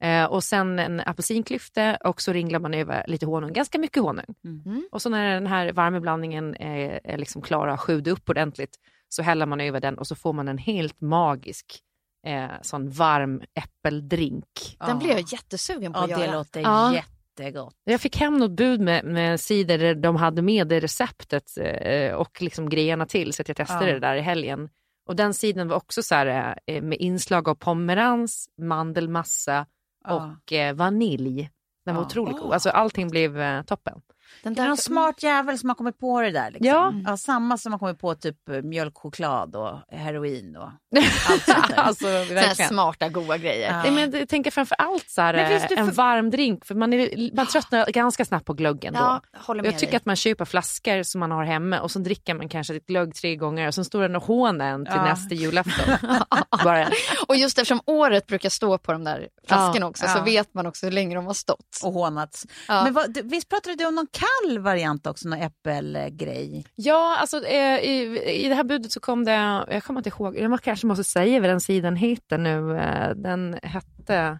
E: Eh, och sen en apelsinklyfte och så ringlar man över lite honung, ganska mycket honung.
D: Mm.
E: Och så när den här varma blandningen är, är liksom klar och har sjudit upp ordentligt så häller man över den och så får man en helt magisk eh, sån varm äppeldrink.
D: Den blir jag jättesugen på
C: Ja,
D: att
C: det
D: göra.
C: låter
D: Ja.
C: jättegott.
E: Jag fick hem något bud med, med cider där de hade med det receptet eh, och liksom grejerna till så att jag testade
C: Ja.
E: det där i helgen. Och den sidan var också så här, eh, med inslag av pomerans, mandelmassa
C: Ja.
E: och eh, vanilj. Den var
C: Ja.
E: otroligt god. Alltså allting blev eh, toppen.
D: Den
C: Det är någon smart jävel som har kommit på det där. Liksom.
E: Ja.
C: Ja, samma som har kommit på typ eh, mjölkchoklad och heroin och allt sånt där.
E: alltså, verkligen.
D: smarta, goda grejer.
C: Ja.
E: Nej, men jag tänker framför allt så här,
C: det
E: en
C: för-
E: varm drink, för man, är, man tröttnar ganska snabbt på glöggen då.
D: Ja, jag håller med
E: Jag tycker
D: dig.
E: att man köper flaskor som man har hemma och så dricker man kanske ett glögg tre gånger och sen står den och hånar en till
C: Ja.
E: nästa julafton. Bara,
D: Och just eftersom året brukar stå på de där flaskorna också så vet man också hur länge de har stått.
C: och hånats.
D: Ja.
C: Men vad, du- visst pratade du om någon kall variant också, någon äppelgrej?
E: ja, alltså eh, i, i det här budet så kom det, jag kommer inte ihåg, jag kanske måste säga vad den sidan heter nu. Eh, Den hette...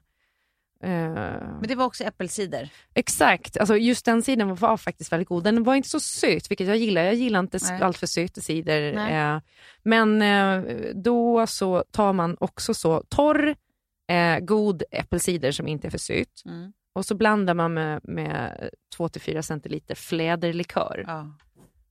E: Eh,
C: Men det var också äppelcider.
E: Exakt, alltså just den sidan var faktiskt väldigt god. Den var inte så söt, vilket jag gillar. Jag gillar inte
C: Nej.
E: allt för söta.
D: Nej.
E: Eh, men eh, då så tar man också så torr, eh, god äppelcider som inte är för söt.
C: Mm.
E: Och så blandar man med, med 2-4 centiliter fläderlikör.
C: Ja.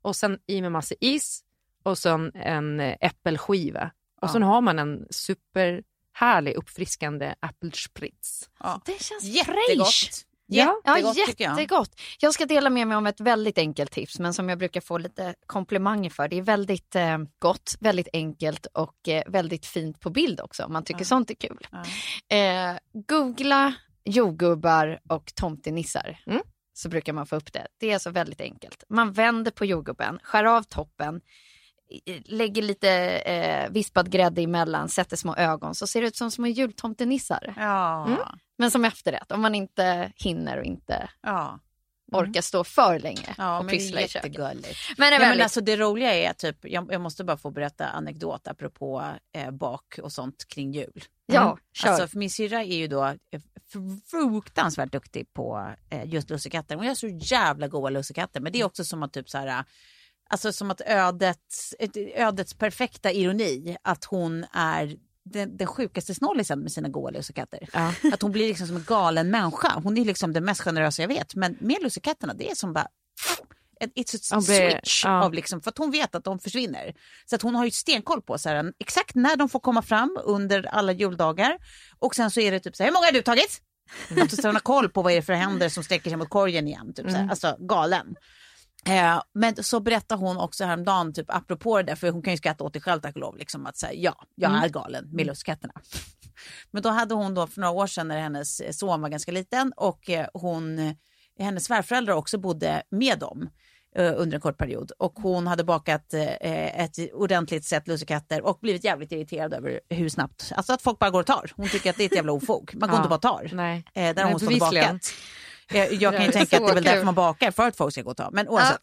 E: Och sen i med massa is och sen en äppelskiva. Och
C: Ja.
E: sen har man en superhärlig uppfriskande äppelspritz.
C: Ja.
D: Det känns
C: Jättegott.
D: fräsch.
E: Ja,
D: Ja,
C: Jättegott tycker jag.
D: jättegott. Jag ska dela med mig om ett väldigt enkelt tips, men som jag brukar få lite komplimanger för. Det är väldigt eh, gott, väldigt enkelt och eh, väldigt fint på bild också, om man tycker sånt är kul.
C: Ja.
D: Eh, googla jordgubbar och tomtenissar.
E: Mm.
D: Så brukar man få upp det. Det är alltså väldigt enkelt. Man vänder på jordgubben, skär av toppen, lägger lite eh, vispad grädde emellan, sätter små ögon, så ser det ut som små jultomtenissar.
C: Ja.
E: Mm.
D: Men som efterrätt, om man inte hinner och inte
C: ja.
D: orkar stå för länge
C: Ja,
D: och pyssla i köket. Men det är
C: Ja, men alltså det roliga är typ, jag, jag måste bara få berätta anekdot apropå eh, bak och sånt kring jul.
D: Ja, kör.
C: Alltså, för min syrra är ju då eh, fruktansvärt duktig på eh, just lussekatter. Hon gör så jävla goda lussekatter. Men det är också som att typ så här, alltså som att ödets, ödets perfekta ironi att hon är den, den sjukaste snålisen med sina goda lussekatter.
E: Ja.
C: Att hon blir liksom som en galen människa. Hon är liksom den mest generösa jag vet. Men med lussekatterna, det är som bara It's a switch.
E: ja.
C: Av liksom, för att hon vet att de försvinner. Så att hon har ju stenkoll på så här, exakt när de får komma fram under alla juldagar. Och sen så är det typ så här, hur många har du tagit? Att så hon har koll på vad är det för händer som sträcker sig mot korgen igen. Typ så här. Alltså galen. Eh, men så berättar hon också häromdagen, typ apropå det där, för hon kan ju skratta åt det själv tack och lov, liksom, att säga ja, jag är galen med lustkatterna. Men då hade hon då för några år sedan när hennes son var ganska liten och eh, hon, eh, hennes svärföräldrar också bodde med dem eh, under en kort period och hon hade bakat eh, ett ordentligt set lussekatter och blivit jävligt irriterad över hur snabbt, alltså att folk bara går och tar. Hon tycker att det är ett jävla ofog. Man går
E: Ja.
C: inte bara och tar.
E: Nej.
C: Eh, där har hon stått och bakat. Eh, Jag kan ju tänka att det är väl därför man bakar, för att folk ska gå och ta. Men oavsett.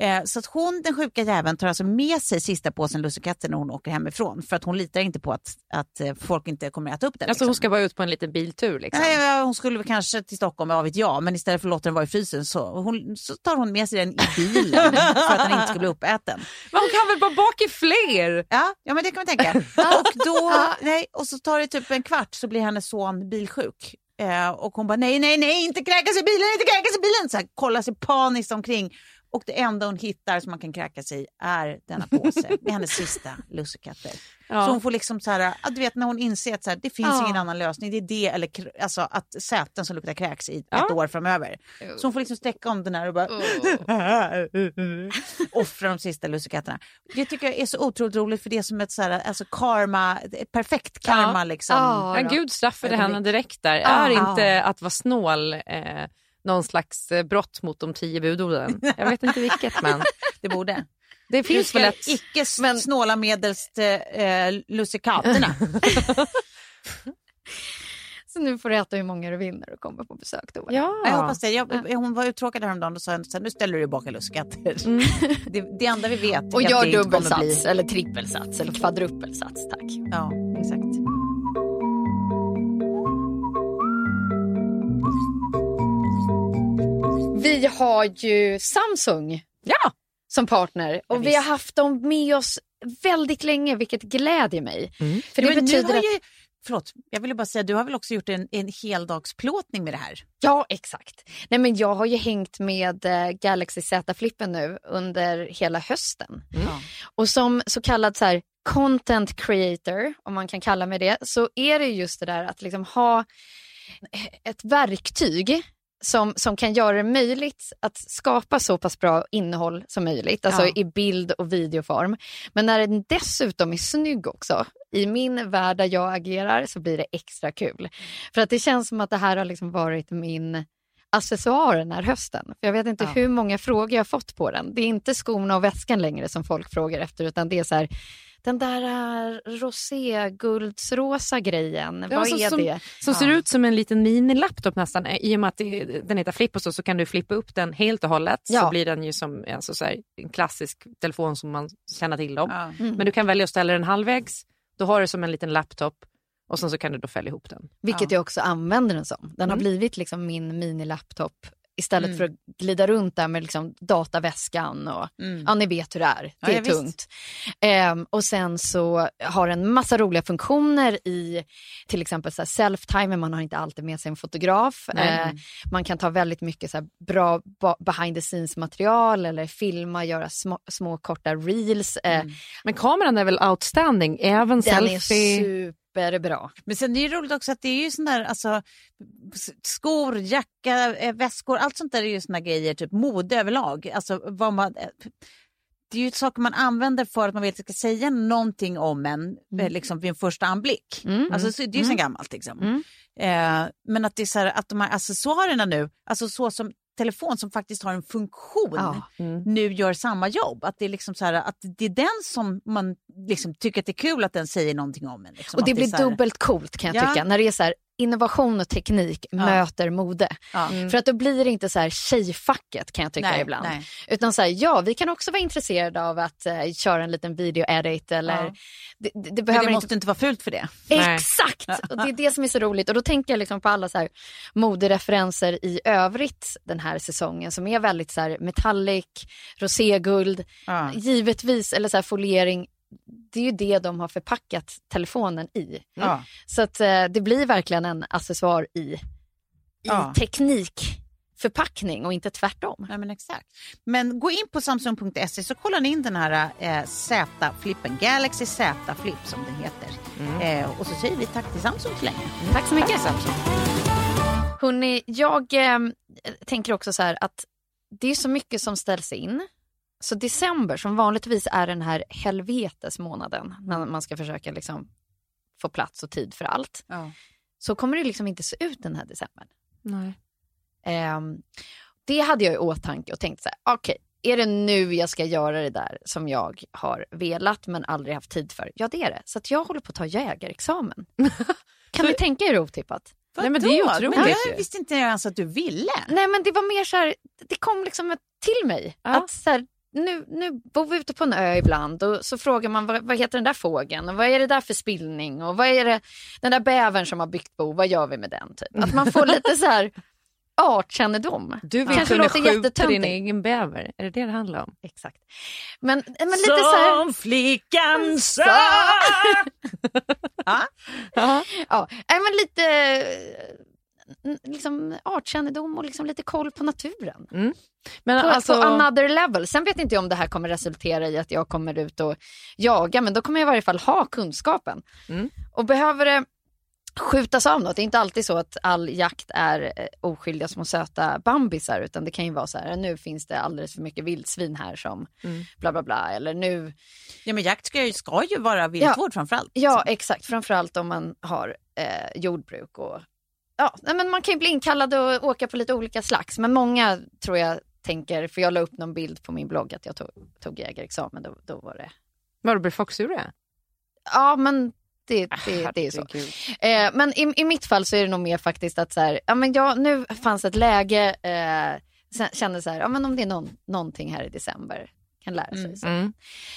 C: Eh, Så att hon, den sjuka jäveln, tar alltså med sig sista påsen lussekatter när hon åker hemifrån. För att hon litar inte på att, att eh, folk inte kommer att äta upp den.
E: Alltså
C: liksom.
E: hon ska bara ut på en liten biltur liksom.
C: Nej, ja, hon skulle väl kanske till Stockholm, vad vet jag, men istället för att låta den vara i frysen så, hon, så tar hon med sig den i bilen för att den inte ska bli uppäten.
E: Men hon kan väl bara baka fler?
C: Ja, ja men det kan man tänka. och, då, nej, och så tar det typ en kvart så blir hennes son bilsjuk. Eh, och hon bara nej, nej, nej, inte kräkas i bilen, inte kräkas i bilen. Så här, kollar sig paniskt omkring. Och det enda hon hittar som man kan kräka sig i är denna påse med hennes sista lussekatter.
E: Ja.
C: Så hon får liksom så här, du vet när hon inser att så här, det finns
D: Ja.
C: ingen annan lösning. Det är det eller alltså, att säten som luktar kräks i
E: Ja.
C: ett år framöver. Så hon får liksom sträcka om den här och bara offra de sista lussekatterna. Det tycker jag är så otroligt roligt för det är som ett så här, alltså karma, ett perfekt karma
E: Ja.
C: liksom.
D: Ja.
E: Men gud straffade henne direkt där.
C: Ja.
E: Är inte att vara snål eh, någon slags eh, brott mot de tio budorden? Jag vet inte vilket men
C: Det borde.
E: det finns väl ett...
C: icke
D: Men-
C: snåla medelst eh, lussekaterna.
D: Så nu får du äta hur många du vill när du kommer på besök. Då.
E: Ja.
C: Jag hoppas det. Jag, hon var uttråkad häromdagen och sa så här, nu ställer du dig baka lussekatter.
E: Mm.
C: Det, det enda vi vet
D: Och
C: är att
D: gör
C: det inte kommer
D: dubbelsats
C: bli-
D: eller trippelsats eller kvadruppelsats tack.
C: Ja, exakt.
D: Vi har ju Samsung
E: Ja.
D: som partner och
C: Ja,
D: vi har haft dem med oss väldigt länge vilket glädjer mig.
E: Mm.
D: För det
C: Men
D: betyder att...
C: ju, förlåt, jag ville bara säga, du har väl också gjort en, en heldagsplåtning med det här?
D: Ja, exakt. Nej, men jag har ju hängt med eh, Galaxy Z-flippen nu under hela hösten.
C: Ja.
D: Och som så kallad så här, content creator, om man kan kalla mig det, så är det just det där att liksom ha ett verktyg som, som kan göra det möjligt att skapa så pass bra innehåll som möjligt, alltså
C: Ja.
D: i bild och videoform. Men när den dessutom är snygg också, i min värld där jag agerar så blir det extra kul. För att det känns som att det här har liksom varit min accessoar den här hösten. För jag vet inte
C: Ja.
D: hur många frågor jag har fått på den. Det är inte skorna och väskan längre som folk frågar efter utan det är så här, den där uh, roséguldsrosa grejen,
E: Ja,
D: vad
E: så-
D: är
E: som-
D: det?
E: Som ser ut som en liten minilaptop nästan. I och med att det, den heter Flip och så, så kan du flippa upp den helt och hållet.
D: Ja.
E: Så blir den ju som alltså, så här, en klassisk telefon som man känner till om.
C: Ja.
D: Mm.
E: Men du kan välja att ställa den halvvägs. Då har du som en liten laptop och sen så kan du då fälla ihop den.
D: Vilket jag också använder den som. Den har
E: Mm.
D: blivit liksom min minilaptop istället
C: Mm.
D: för att glida runt där med liksom dataväskan och
C: Mm.
D: ja, ni vet hur det är.
C: Ja,
D: Det är
C: ja,
D: tungt. Ehm, och sen så har den massa roliga funktioner i till exempel self-timer, man har inte alltid med sig en fotograf.
E: Nej.
D: Eh, man kan ta väldigt mycket så bra behind the scenes material eller filma, göra små, små korta reels. Eh,
E: Men kameran är väl outstanding, även
D: Den
E: selfie.
D: Är superbra.
C: Men sen är det roligt också att det är ju sån där, alltså skor, jacka, eh, väskor, allt sånt där är ju såna grejer, typ mode överlag. Alltså vad man, eh, det är ju saker man använder för att man vet att det ska säga någonting om en eh, liksom vid en första anblick.
D: Mm.
C: Alltså så, det är ju sen gammalt liksom.
D: Mm.
C: Eh, men att det är så här, att de här accessoarerna nu, alltså så som telefon som faktiskt har en funktion
D: Ja.
E: Mm.
C: nu gör samma jobb. Att det är liksom så här, att det är den som man liksom tycker att det är kul att den säger någonting om en. Liksom.
D: Och det
C: är
D: blir
C: här-
D: dubbelt coolt kan jag
C: Ja.
D: tycka. När det är så här, innovation och teknik möter mode.
C: Ja.
D: För att då blir det inte så här tjejfacket kan jag tycka
C: Nej,
D: ibland.
C: nej.
D: Utan så här, ja vi kan också vara intresserade av att eh, köra en liten video-edit eller
C: Ja.
D: det, det, det
C: Men
D: behöver
C: det
D: inte
C: måste inte vara fult för det.
E: Nej.
D: Exakt! Och det är det som är så roligt. Och då tänker jag liksom på alla så här modereferenser i övrigt den här säsongen som är väldigt så här metallic, roséguld,
C: Ja.
D: givetvis, eller så här foliering. Det är ju det de har förpackat telefonen i.
C: Ja.
D: Så att eh, det blir verkligen en accessoar i, i
C: Ja.
D: teknikförpackning och inte tvärtom.
C: Ja, men exakt. Men gå in på samsung.se så kollar ni in den här eh, Z-flippen, Galaxy Z-flip som den heter. Eh, och så säger vi tack till Samsung så länge.
D: Tack så mycket. Hörrni, jag eh, tänker också så här att det är så mycket som ställs in. Så december som vanligtvis är den här helvetesmånaden när man ska försöka liksom få plats och tid för allt.
C: Ja.
D: Så kommer det liksom inte se ut den här december.
E: Nej.
D: Ehm, det hade jag i åtanke och tänkte så här, okej, är det nu jag ska göra det där som jag har velat men aldrig haft tid för? Ja, det är det. Så att jag håller på att ta jägarexamen. kan ni tänka er otippat?
E: Nej, men det är otroligt
C: Men jag visste inte ens att du ville.
D: Nej, men det var mer så här, det kom liksom till mig.
E: Ja.
D: Att så här, nu, nu bor vi ute på en ö ibland och så frågar man vad, vad heter den där fågeln och vad är det där för spillning och vad är det, den där bävern som har byggt bo, vad gör vi med den? Typ. Att man får lite så här artkännedom.
E: Du vill
D: Kanske
E: skjuta
D: jättetöntigt.
E: din egen bäver. Är det det det handlar om?
D: Exakt. Men, men lite så här...
C: flickan sa.
D: Ja, men lite liksom, artkännedom och liksom lite koll på naturen.
E: Men
D: På,
E: alltså,
D: på another level. Sen vet inte jag om det här kommer resultera i att jag kommer ut och jaga, men då kommer jag i varje fall ha kunskapen.
E: Mm.
D: Och behöver det skjutas av något, det är inte alltid så att all jakt är eh, oskyldiga små söta bambisar, utan det kan ju vara så här, nu finns det alldeles för mycket vildsvin här som
E: Mm.
D: bla bla bla, eller nu
C: Ja, men jakt ska ju, ska ju vara viltvård framförallt.
D: Ja, exakt. Framförallt om man har eh, jordbruk och ja, men man kan ju bli inkallad och åka på lite olika slags. Men många tror jag tänker, för jag la upp någon bild på min blogg att jag tog, tog jägarexamen, då, då var det,
E: Var det foxure?
D: ja men det, det, det är så. Eh, men i, i mitt fall så är det nog mer faktiskt att så här, ja men jag, nu fanns ett läge, eh, kände så här, ja men om det är någon, någonting här i december, kan lära sig. Så.
E: Mm.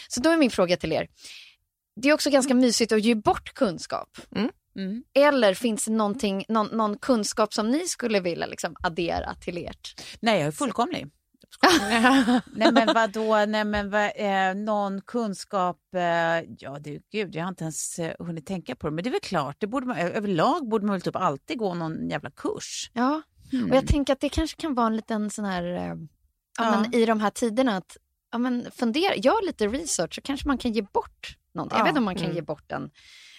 D: så då är min fråga till er, det är också ganska mysigt att ge bort kunskap.
C: Mm.
D: Eller finns det någonting, någon, någon kunskap som ni skulle vilja liksom addera till ert?
C: Nej, jag är fullkomlig. Nej men vadå, nej men vad, eh, någon kunskap, eh, ja du gud jag har inte ens eh, hunnit tänka på det men det är väl klart, det borde man, överlag borde man väl typ alltid gå någon jävla kurs.
D: Ja,
C: Mm.
D: och jag tänker att det kanske kan vara en liten sån här, eh, ja,
C: Ja.
D: Men i de här tiderna att ja, men fundera, gör lite research så kanske man kan ge bort någonting. Jag
C: Ja.
D: vet inte om man kan ge bort en,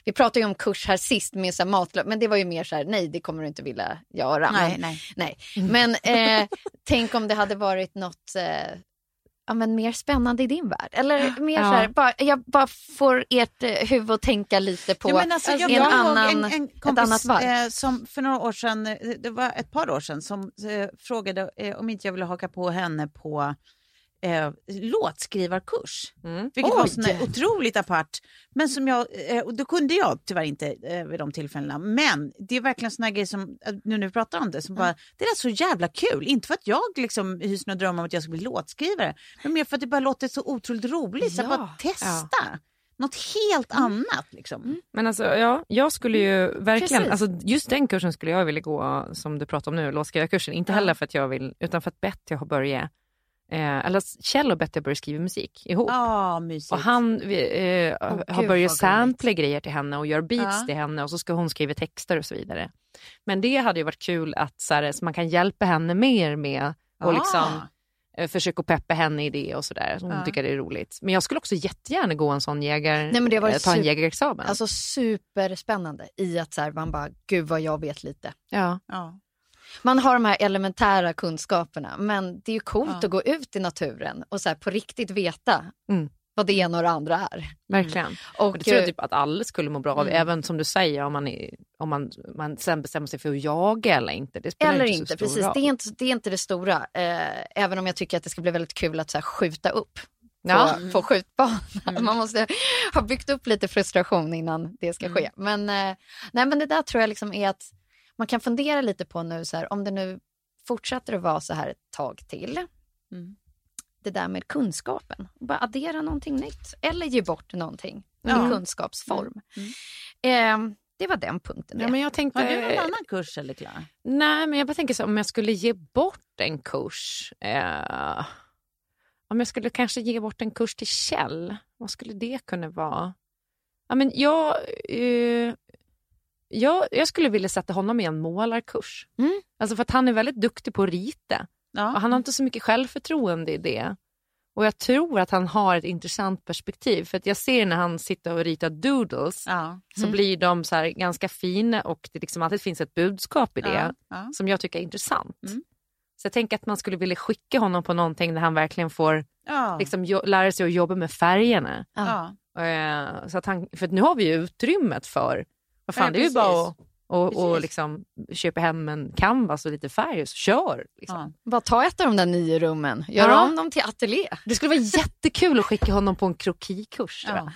D: vi pratade ju om kurs här sist med så här matlöp, men det var ju mer så här, nej det kommer du inte vilja göra.
C: Nej,
D: men,
C: nej.
D: nej. men eh, tänk om det hade varit något eh, ja, men mer spännande i din värld. Eller mer
E: Ja.
D: så här, bara, jag bara får ert eh, huvud att tänka lite på
C: Ja, men alltså, jag
D: en
C: ihåg
D: annan,
C: en, en
D: ett
C: kompis
D: annat varv.
C: eh, som för några år sedan, eh, det var ett par år sedan, som eh, frågade eh, om inte jag ville haka på henne på eh, låtskrivarkurs.
E: Mm.
C: Vilket var
D: Oj!
C: sån där otroligt apart. Men som jag, eh, och då kunde jag tyvärr inte eh, vid de tillfällena. Men det är verkligen såna grejer som, eh, nu när vi pratar om det, som bara, det är så jävla kul. Inte för att jag liksom hyser några drömmar om att jag ska bli låtskrivare. Men mer för att det bara låter så otroligt roligt. Så att
D: Ja.
C: bara testa. Något helt annat liksom.
E: Men alltså, ja, jag skulle ju verkligen,
D: Precis.
E: alltså, just den kursen skulle jag vilja gå som du pratar om nu, låtskrivarkursen. Inte heller för att jag vill, utan för att Betty har börjat, eh, eller Kjell och Betty har börjat skriva musik ihop.
C: Mysigt.
E: Och han eh,
D: Åh,
E: har börjat sampla grejer till henne och gör beats
C: Ja.
E: till henne och så ska hon skriva texter och så vidare. Men det hade ju varit kul att så, här, så man kan hjälpa henne mer med och
C: Ah.
E: liksom eh, försöka peppa henne i det och sådär. Hon
C: Ja.
E: tycker det är roligt. Men jag skulle också jättegärna gå en sån jägar,
D: Nej, men det var
E: eh, ta en jägarexamen.
D: Alltså superspännande i att så här, man bara, gud vad jag vet lite.
E: ja.
C: Ja.
D: Man har de här elementära kunskaperna, men det är ju coolt
C: Ja.
D: att gå ut i naturen och så här, på riktigt veta
E: Mm.
D: vad det ena och det andra är.
E: Verkligen.
D: Och,
E: Och det tror jag
D: eh,
E: typ att alla skulle må bra av,
D: Mm.
E: även som du säger om man, är, om man, man sen bestämmer sig för att jaga eller inte. Det spelar
D: eller
E: inte,
D: inte, precis.
E: roll.
D: Det är inte, det är inte det stora. Eh, även om jag tycker att det ska bli väldigt kul att så här, skjuta upp
E: Ja.
D: på, på skjutbanan. Man måste ha byggt upp lite frustration innan det ska ske. Men, eh, nej, men det där tror jag liksom är att man kan fundera lite på nu, så här, om det nu fortsätter att vara så här ett tag till.
C: Mm.
D: Det där med kunskapen. Bara addera någonting nytt eller ge bort någonting
C: Ja.
D: i kunskapsform. Eh, det var den punkten.
E: Ja, men jag tänkte,
C: Har du någon annan kurs eller Klara?
E: Nej, men jag bara tänker så om jag skulle ge bort en kurs. Eh, om jag skulle kanske ge bort en kurs till Kjell, vad skulle det kunna vara? Ja, men jag, eh, jag, jag skulle vilja sätta honom i en målarkurs.
D: Mm.
E: Alltså för att han är väldigt duktig på att rita.
C: Ja.
E: Och han har inte så mycket självförtroende i det. Och jag tror att han har ett intressant perspektiv. För att jag ser när han sitter och ritar doodles
C: Ja.
E: så blir de så ganska fina och det liksom alltid finns ett budskap i det
C: Ja.
E: Som jag tycker är intressant.
C: Mm.
E: Så jag tänker att man skulle vilja skicka honom på någonting där han verkligen får liksom, lära sig att jobba med färgerna. Eh, så att han, för nu har vi ju utrymmet för, vad fan
C: Ja,
E: det är ju
C: precis.
E: bara att och, och liksom köpa hem en canvas och lite färg och så kör. Liksom.
C: Ja.
D: Bara ta ett av de där nio rummen, gör
E: Ja.
D: om dem till ateljé.
E: Det skulle vara jättekul att skicka honom på en krokikurs.
C: Ja.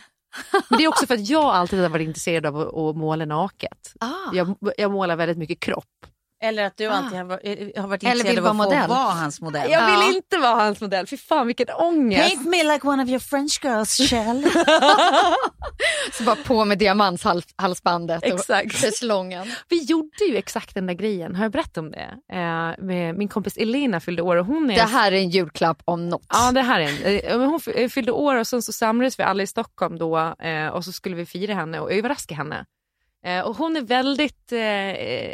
E: Men det är också för att jag alltid har varit intresserad av att, att måla naket.
D: Ah.
E: Jag, jag målar väldigt mycket kropp.
C: Eller att du
D: Ah.
C: alltid har varit, har varit intresserad
D: vill
C: av att
D: vara
C: få
D: modell.
C: vara hans modell.
E: Jag vill
D: Ja.
E: inte vara hans modell, fy fan vilken ångest.
C: Paint me like one of your French girls, Kjell.
D: Så bara på med diamantshalsbandet och
E: Exakt.
D: schäslongen.
E: Vi gjorde ju exakt den där grejen, har jag berättat om det? Eh, med min kompis Elina fyllde år och hon är...
D: Det här är en julklapp om något.
E: Ja det här är en. eh, Hon fy- fyllde år och sen så samlades vi alla i Stockholm då eh, och så skulle vi fira henne och överraska henne. Eh, och hon är väldigt eh,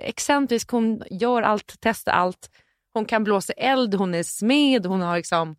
E: excentrisk, hon gör allt, testar allt. Hon kan blåsa eld, hon är smed, hon har liksom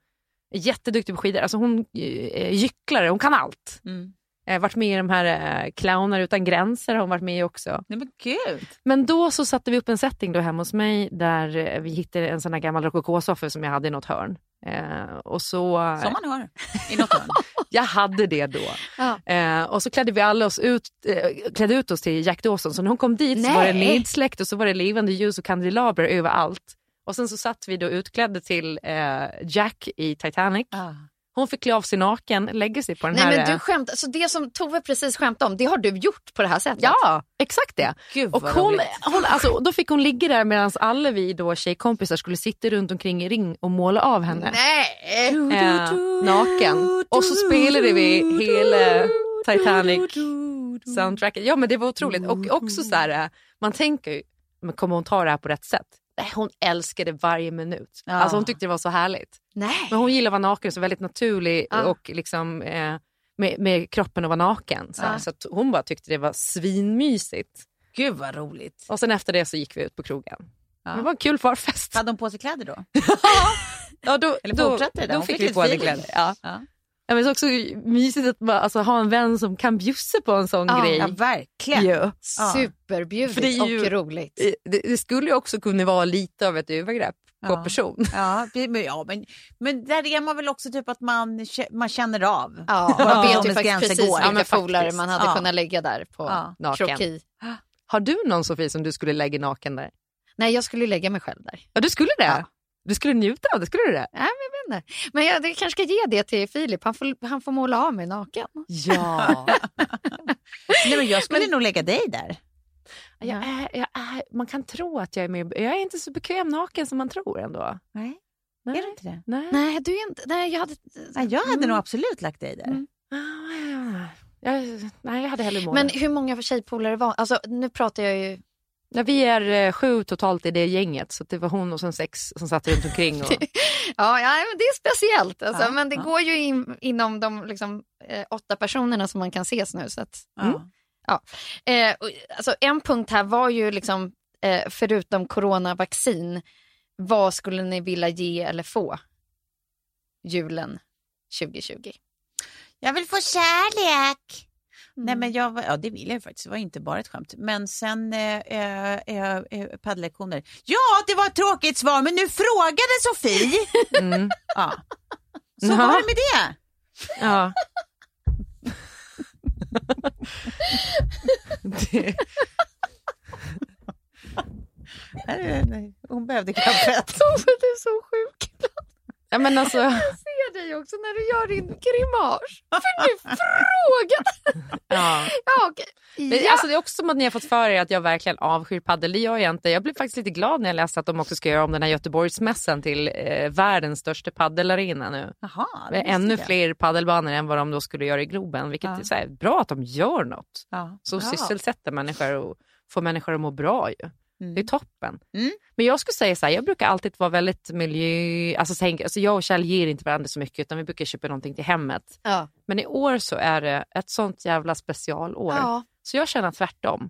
E: jätteduktig på skidor. Alltså hon är gycklare, hon kan allt.
C: Mm.
E: Eh, varit med i de här eh, Clowner utan gränser har hon varit med i också.
C: Nej men gud.
E: Men då så satte vi upp en setting då hemma hos mig där eh, vi hittade en sån här gammal rokokosoffa som jag hade i något hörn. Eh, och så,
C: Som man hör i något hörn.
E: jag hade det då.
D: Ja.
E: Eh, och så klädde vi alla oss ut, eh, klädde ut oss till Jack Dawson. Så när hon kom dit så var det
D: Nej.
E: nedsläckt och så var det levande ljus och kandelaber överallt. Och sen så satt vi då utklädda till eh, Jack i Titanic.
C: Ah.
E: Hon fick klä av sig naken, lägga sig på den
D: Nej
E: här...
D: men du
E: eh,
D: skämtar, så det som Tove precis skämtade om, det har du gjort på det här sättet?
E: Ja, exakt det.
C: Gud
E: Och hon, hon, alltså, då fick hon ligga där medan alla vi då tjejkompisar skulle sitta runt omkring i ring och måla av henne.
D: Nej!
E: Eh, naken. Och så spelade vi hela Titanic soundtracket. Ja men det var otroligt. Och också så här, eh, man tänker ju, men kommer hon ta det här på rätt sätt? Hon älskade varje minut.
C: Ja.
E: Alltså hon tyckte det var så härligt.
D: Nej.
E: Men hon gillar att vara naken, så väldigt naturlig
D: Ja.
E: och liksom eh, med, med kroppen att vara naken. Så.
D: Ja.
E: så hon bara tyckte det var svinmysigt.
C: Gud vad roligt.
E: Och sen efter det så gick vi ut på krogen.
C: Ja.
E: Det var en kul förfest.
C: Hade hon på sig kläder då?
E: Ja, då,
C: Eller
E: då,
C: det
E: då
C: Hon
E: fick
C: fick
E: vi på henne kläder. Ja.
C: Ja.
E: Men det är också mysigt att bara, alltså, ha en vän som kan bjussa på en sån
D: Ja,
E: grej.
C: Ja verkligen. Ja.
D: Superbjudigt
E: För det är ju-
D: och roligt.
E: Det, det skulle ju också kunna vara lite av ett övergrepp på
C: Ja.
E: person.
C: Ja, men, ja men, men där är man väl också typ att man, man känner av.
D: Ja, man vet ju faktiskt precis
C: går.
D: vilka polare man hade
C: Ja.
D: kunnat lägga där på
C: Ja.
E: Naken.
D: kroki.
E: Har du någon Sofie som du skulle lägga naken där?
D: Nej, jag skulle lägga mig själv där.
E: Ja, du skulle det?
D: Ja.
E: Du skulle njuta av det, skulle du det?
D: Nej, men jag vet inte. Men jag, jag kanske ska ge det till Filip. Han får, han får måla av mig naken.
E: Ja.
C: Nej, men jag skulle nog lägga dig där.
E: jag är, jag är, man kan tro att jag är med. Jag är inte så bekväm naken som man tror ändå.
C: Nej,
E: Nej.
C: är du inte det?
E: Nej.
D: Nej, du är inte... Nej, jag hade...
C: Nej, jag hade
D: Mm.
C: nog absolut lagt dig där.
D: Mm.
E: Ah, Jag, nej, jag hade hellre målat.
D: Men hur många tjejpolare var... Alltså, nu pratar jag ju...
E: Ja, vi är eh, sju totalt i det gänget, så det var hon och sen sex som satt runt omkring. Och...
D: Ja, ja men det är speciellt. Alltså,
C: Ja,
D: men det
C: ja.
D: går ju in, inom de liksom, eh, åtta personerna som man kan ses nu. Så att,
C: Ja.
D: Eh, och, alltså, en punkt här var ju liksom, eh, förutom coronavaccin, vad skulle ni vilja ge eller få julen 2020?
C: Jag vill få kärlek.
D: Mm.
C: Nej men jag, ja det vill jag faktiskt, det var inte bara ett skämt. Men sen eh, eh, eh, eh, paddellektioner. Ja det var ett tråkigt svar men nu frågade Sofie.
E: Mm.
C: ja. Så vad var det med det?
E: Ja. det,
C: Nej, nej, Hon behövde kaffet.
D: Tove, du är så sjuk.
E: Ja, men alltså,
D: Jag ser dig också när du gör din grimas. För du frågade.
E: ja.
D: Ja.
E: Men,
D: Ja.
E: alltså, det är också som att ni har fått för er att jag verkligen avskyr paddel. Det gör jag inte. Jag blev faktiskt lite glad när jag läste att de också ska göra om den här Göteborgsmässan till eh, världens största paddelarena nu.
C: Det
E: Med ännu
C: jag.
E: fler paddelbanor än vad de då skulle göra i Globen. Vilket
C: Ja.
E: är här, bra att de gör något.
C: Ja.
E: Så
C: Bra.
E: sysselsätter människor och får människor att må bra ju.
C: Mm.
E: Det är toppen.
C: Mm.
E: Men jag skulle säga så här, jag brukar alltid vara väldigt miljö... Alltså, tänk, alltså jag och Kjell ger inte varandra så mycket utan vi brukar köpa någonting till hemmet.
D: Ja.
E: Men i år så är det ett sånt jävla specialår.
D: Ja.
E: Så jag känner tvärtom.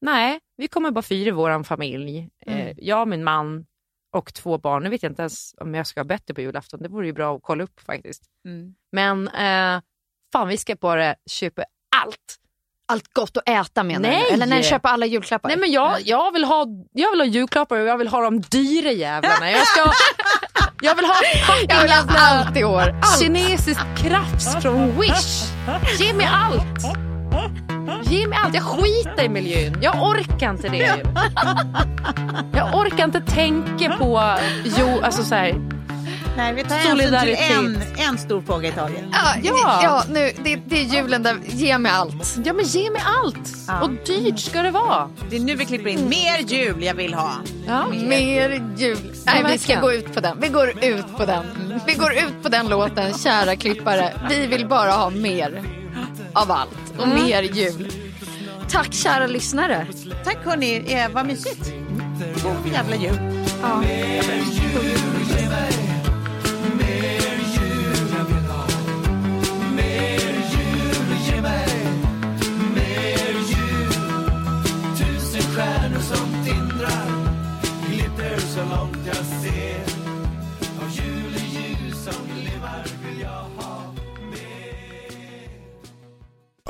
E: Nej, vi kommer bara fyra i vår familj.
D: Mm.
E: Eh, jag, min man och två barn. Nu vet jag inte ens om jag ska ha bättre på julafton. Det vore ju bra att kolla upp faktiskt.
C: Mm.
E: Men eh, fan, vi ska bara köpa allt.
D: Allt gott att äta menar
E: Nej.
D: du? Eller när ni köper alla julklappar?
E: Nej men jag, jag, vill ha, jag vill ha julklappar och jag vill ha de dyra jävlarna. Jag, ska, jag vill ha
D: Jag vill ha allt i år. Allt.
E: kinesisk krafts från Wish. Ge mig allt. Ge mig allt. Jag skiter i miljön. Jag orkar inte det. Jag orkar inte tänka på jo, alltså så här,
C: Nej, vi tar
E: Solidaritet.
C: en, en stor fråga i taget.
D: Ja,
E: Ja.
D: ja nu, det, det är julen där, ge mig allt.
E: Ja men ge mig allt. Och dyrt ska det vara.
C: Det är nu vi klipper in. Mer jul jag vill ha.
E: Ja.
D: Mer jul. Nej, vi ska gå ut på den. Vi går ut på den. Vi går ut på den låten, kära klippare. Vi vill bara ha mer av allt och mer jul. Tack kära lyssnare.
C: Tack hörni, eh, vad mysigt. God jävla jul.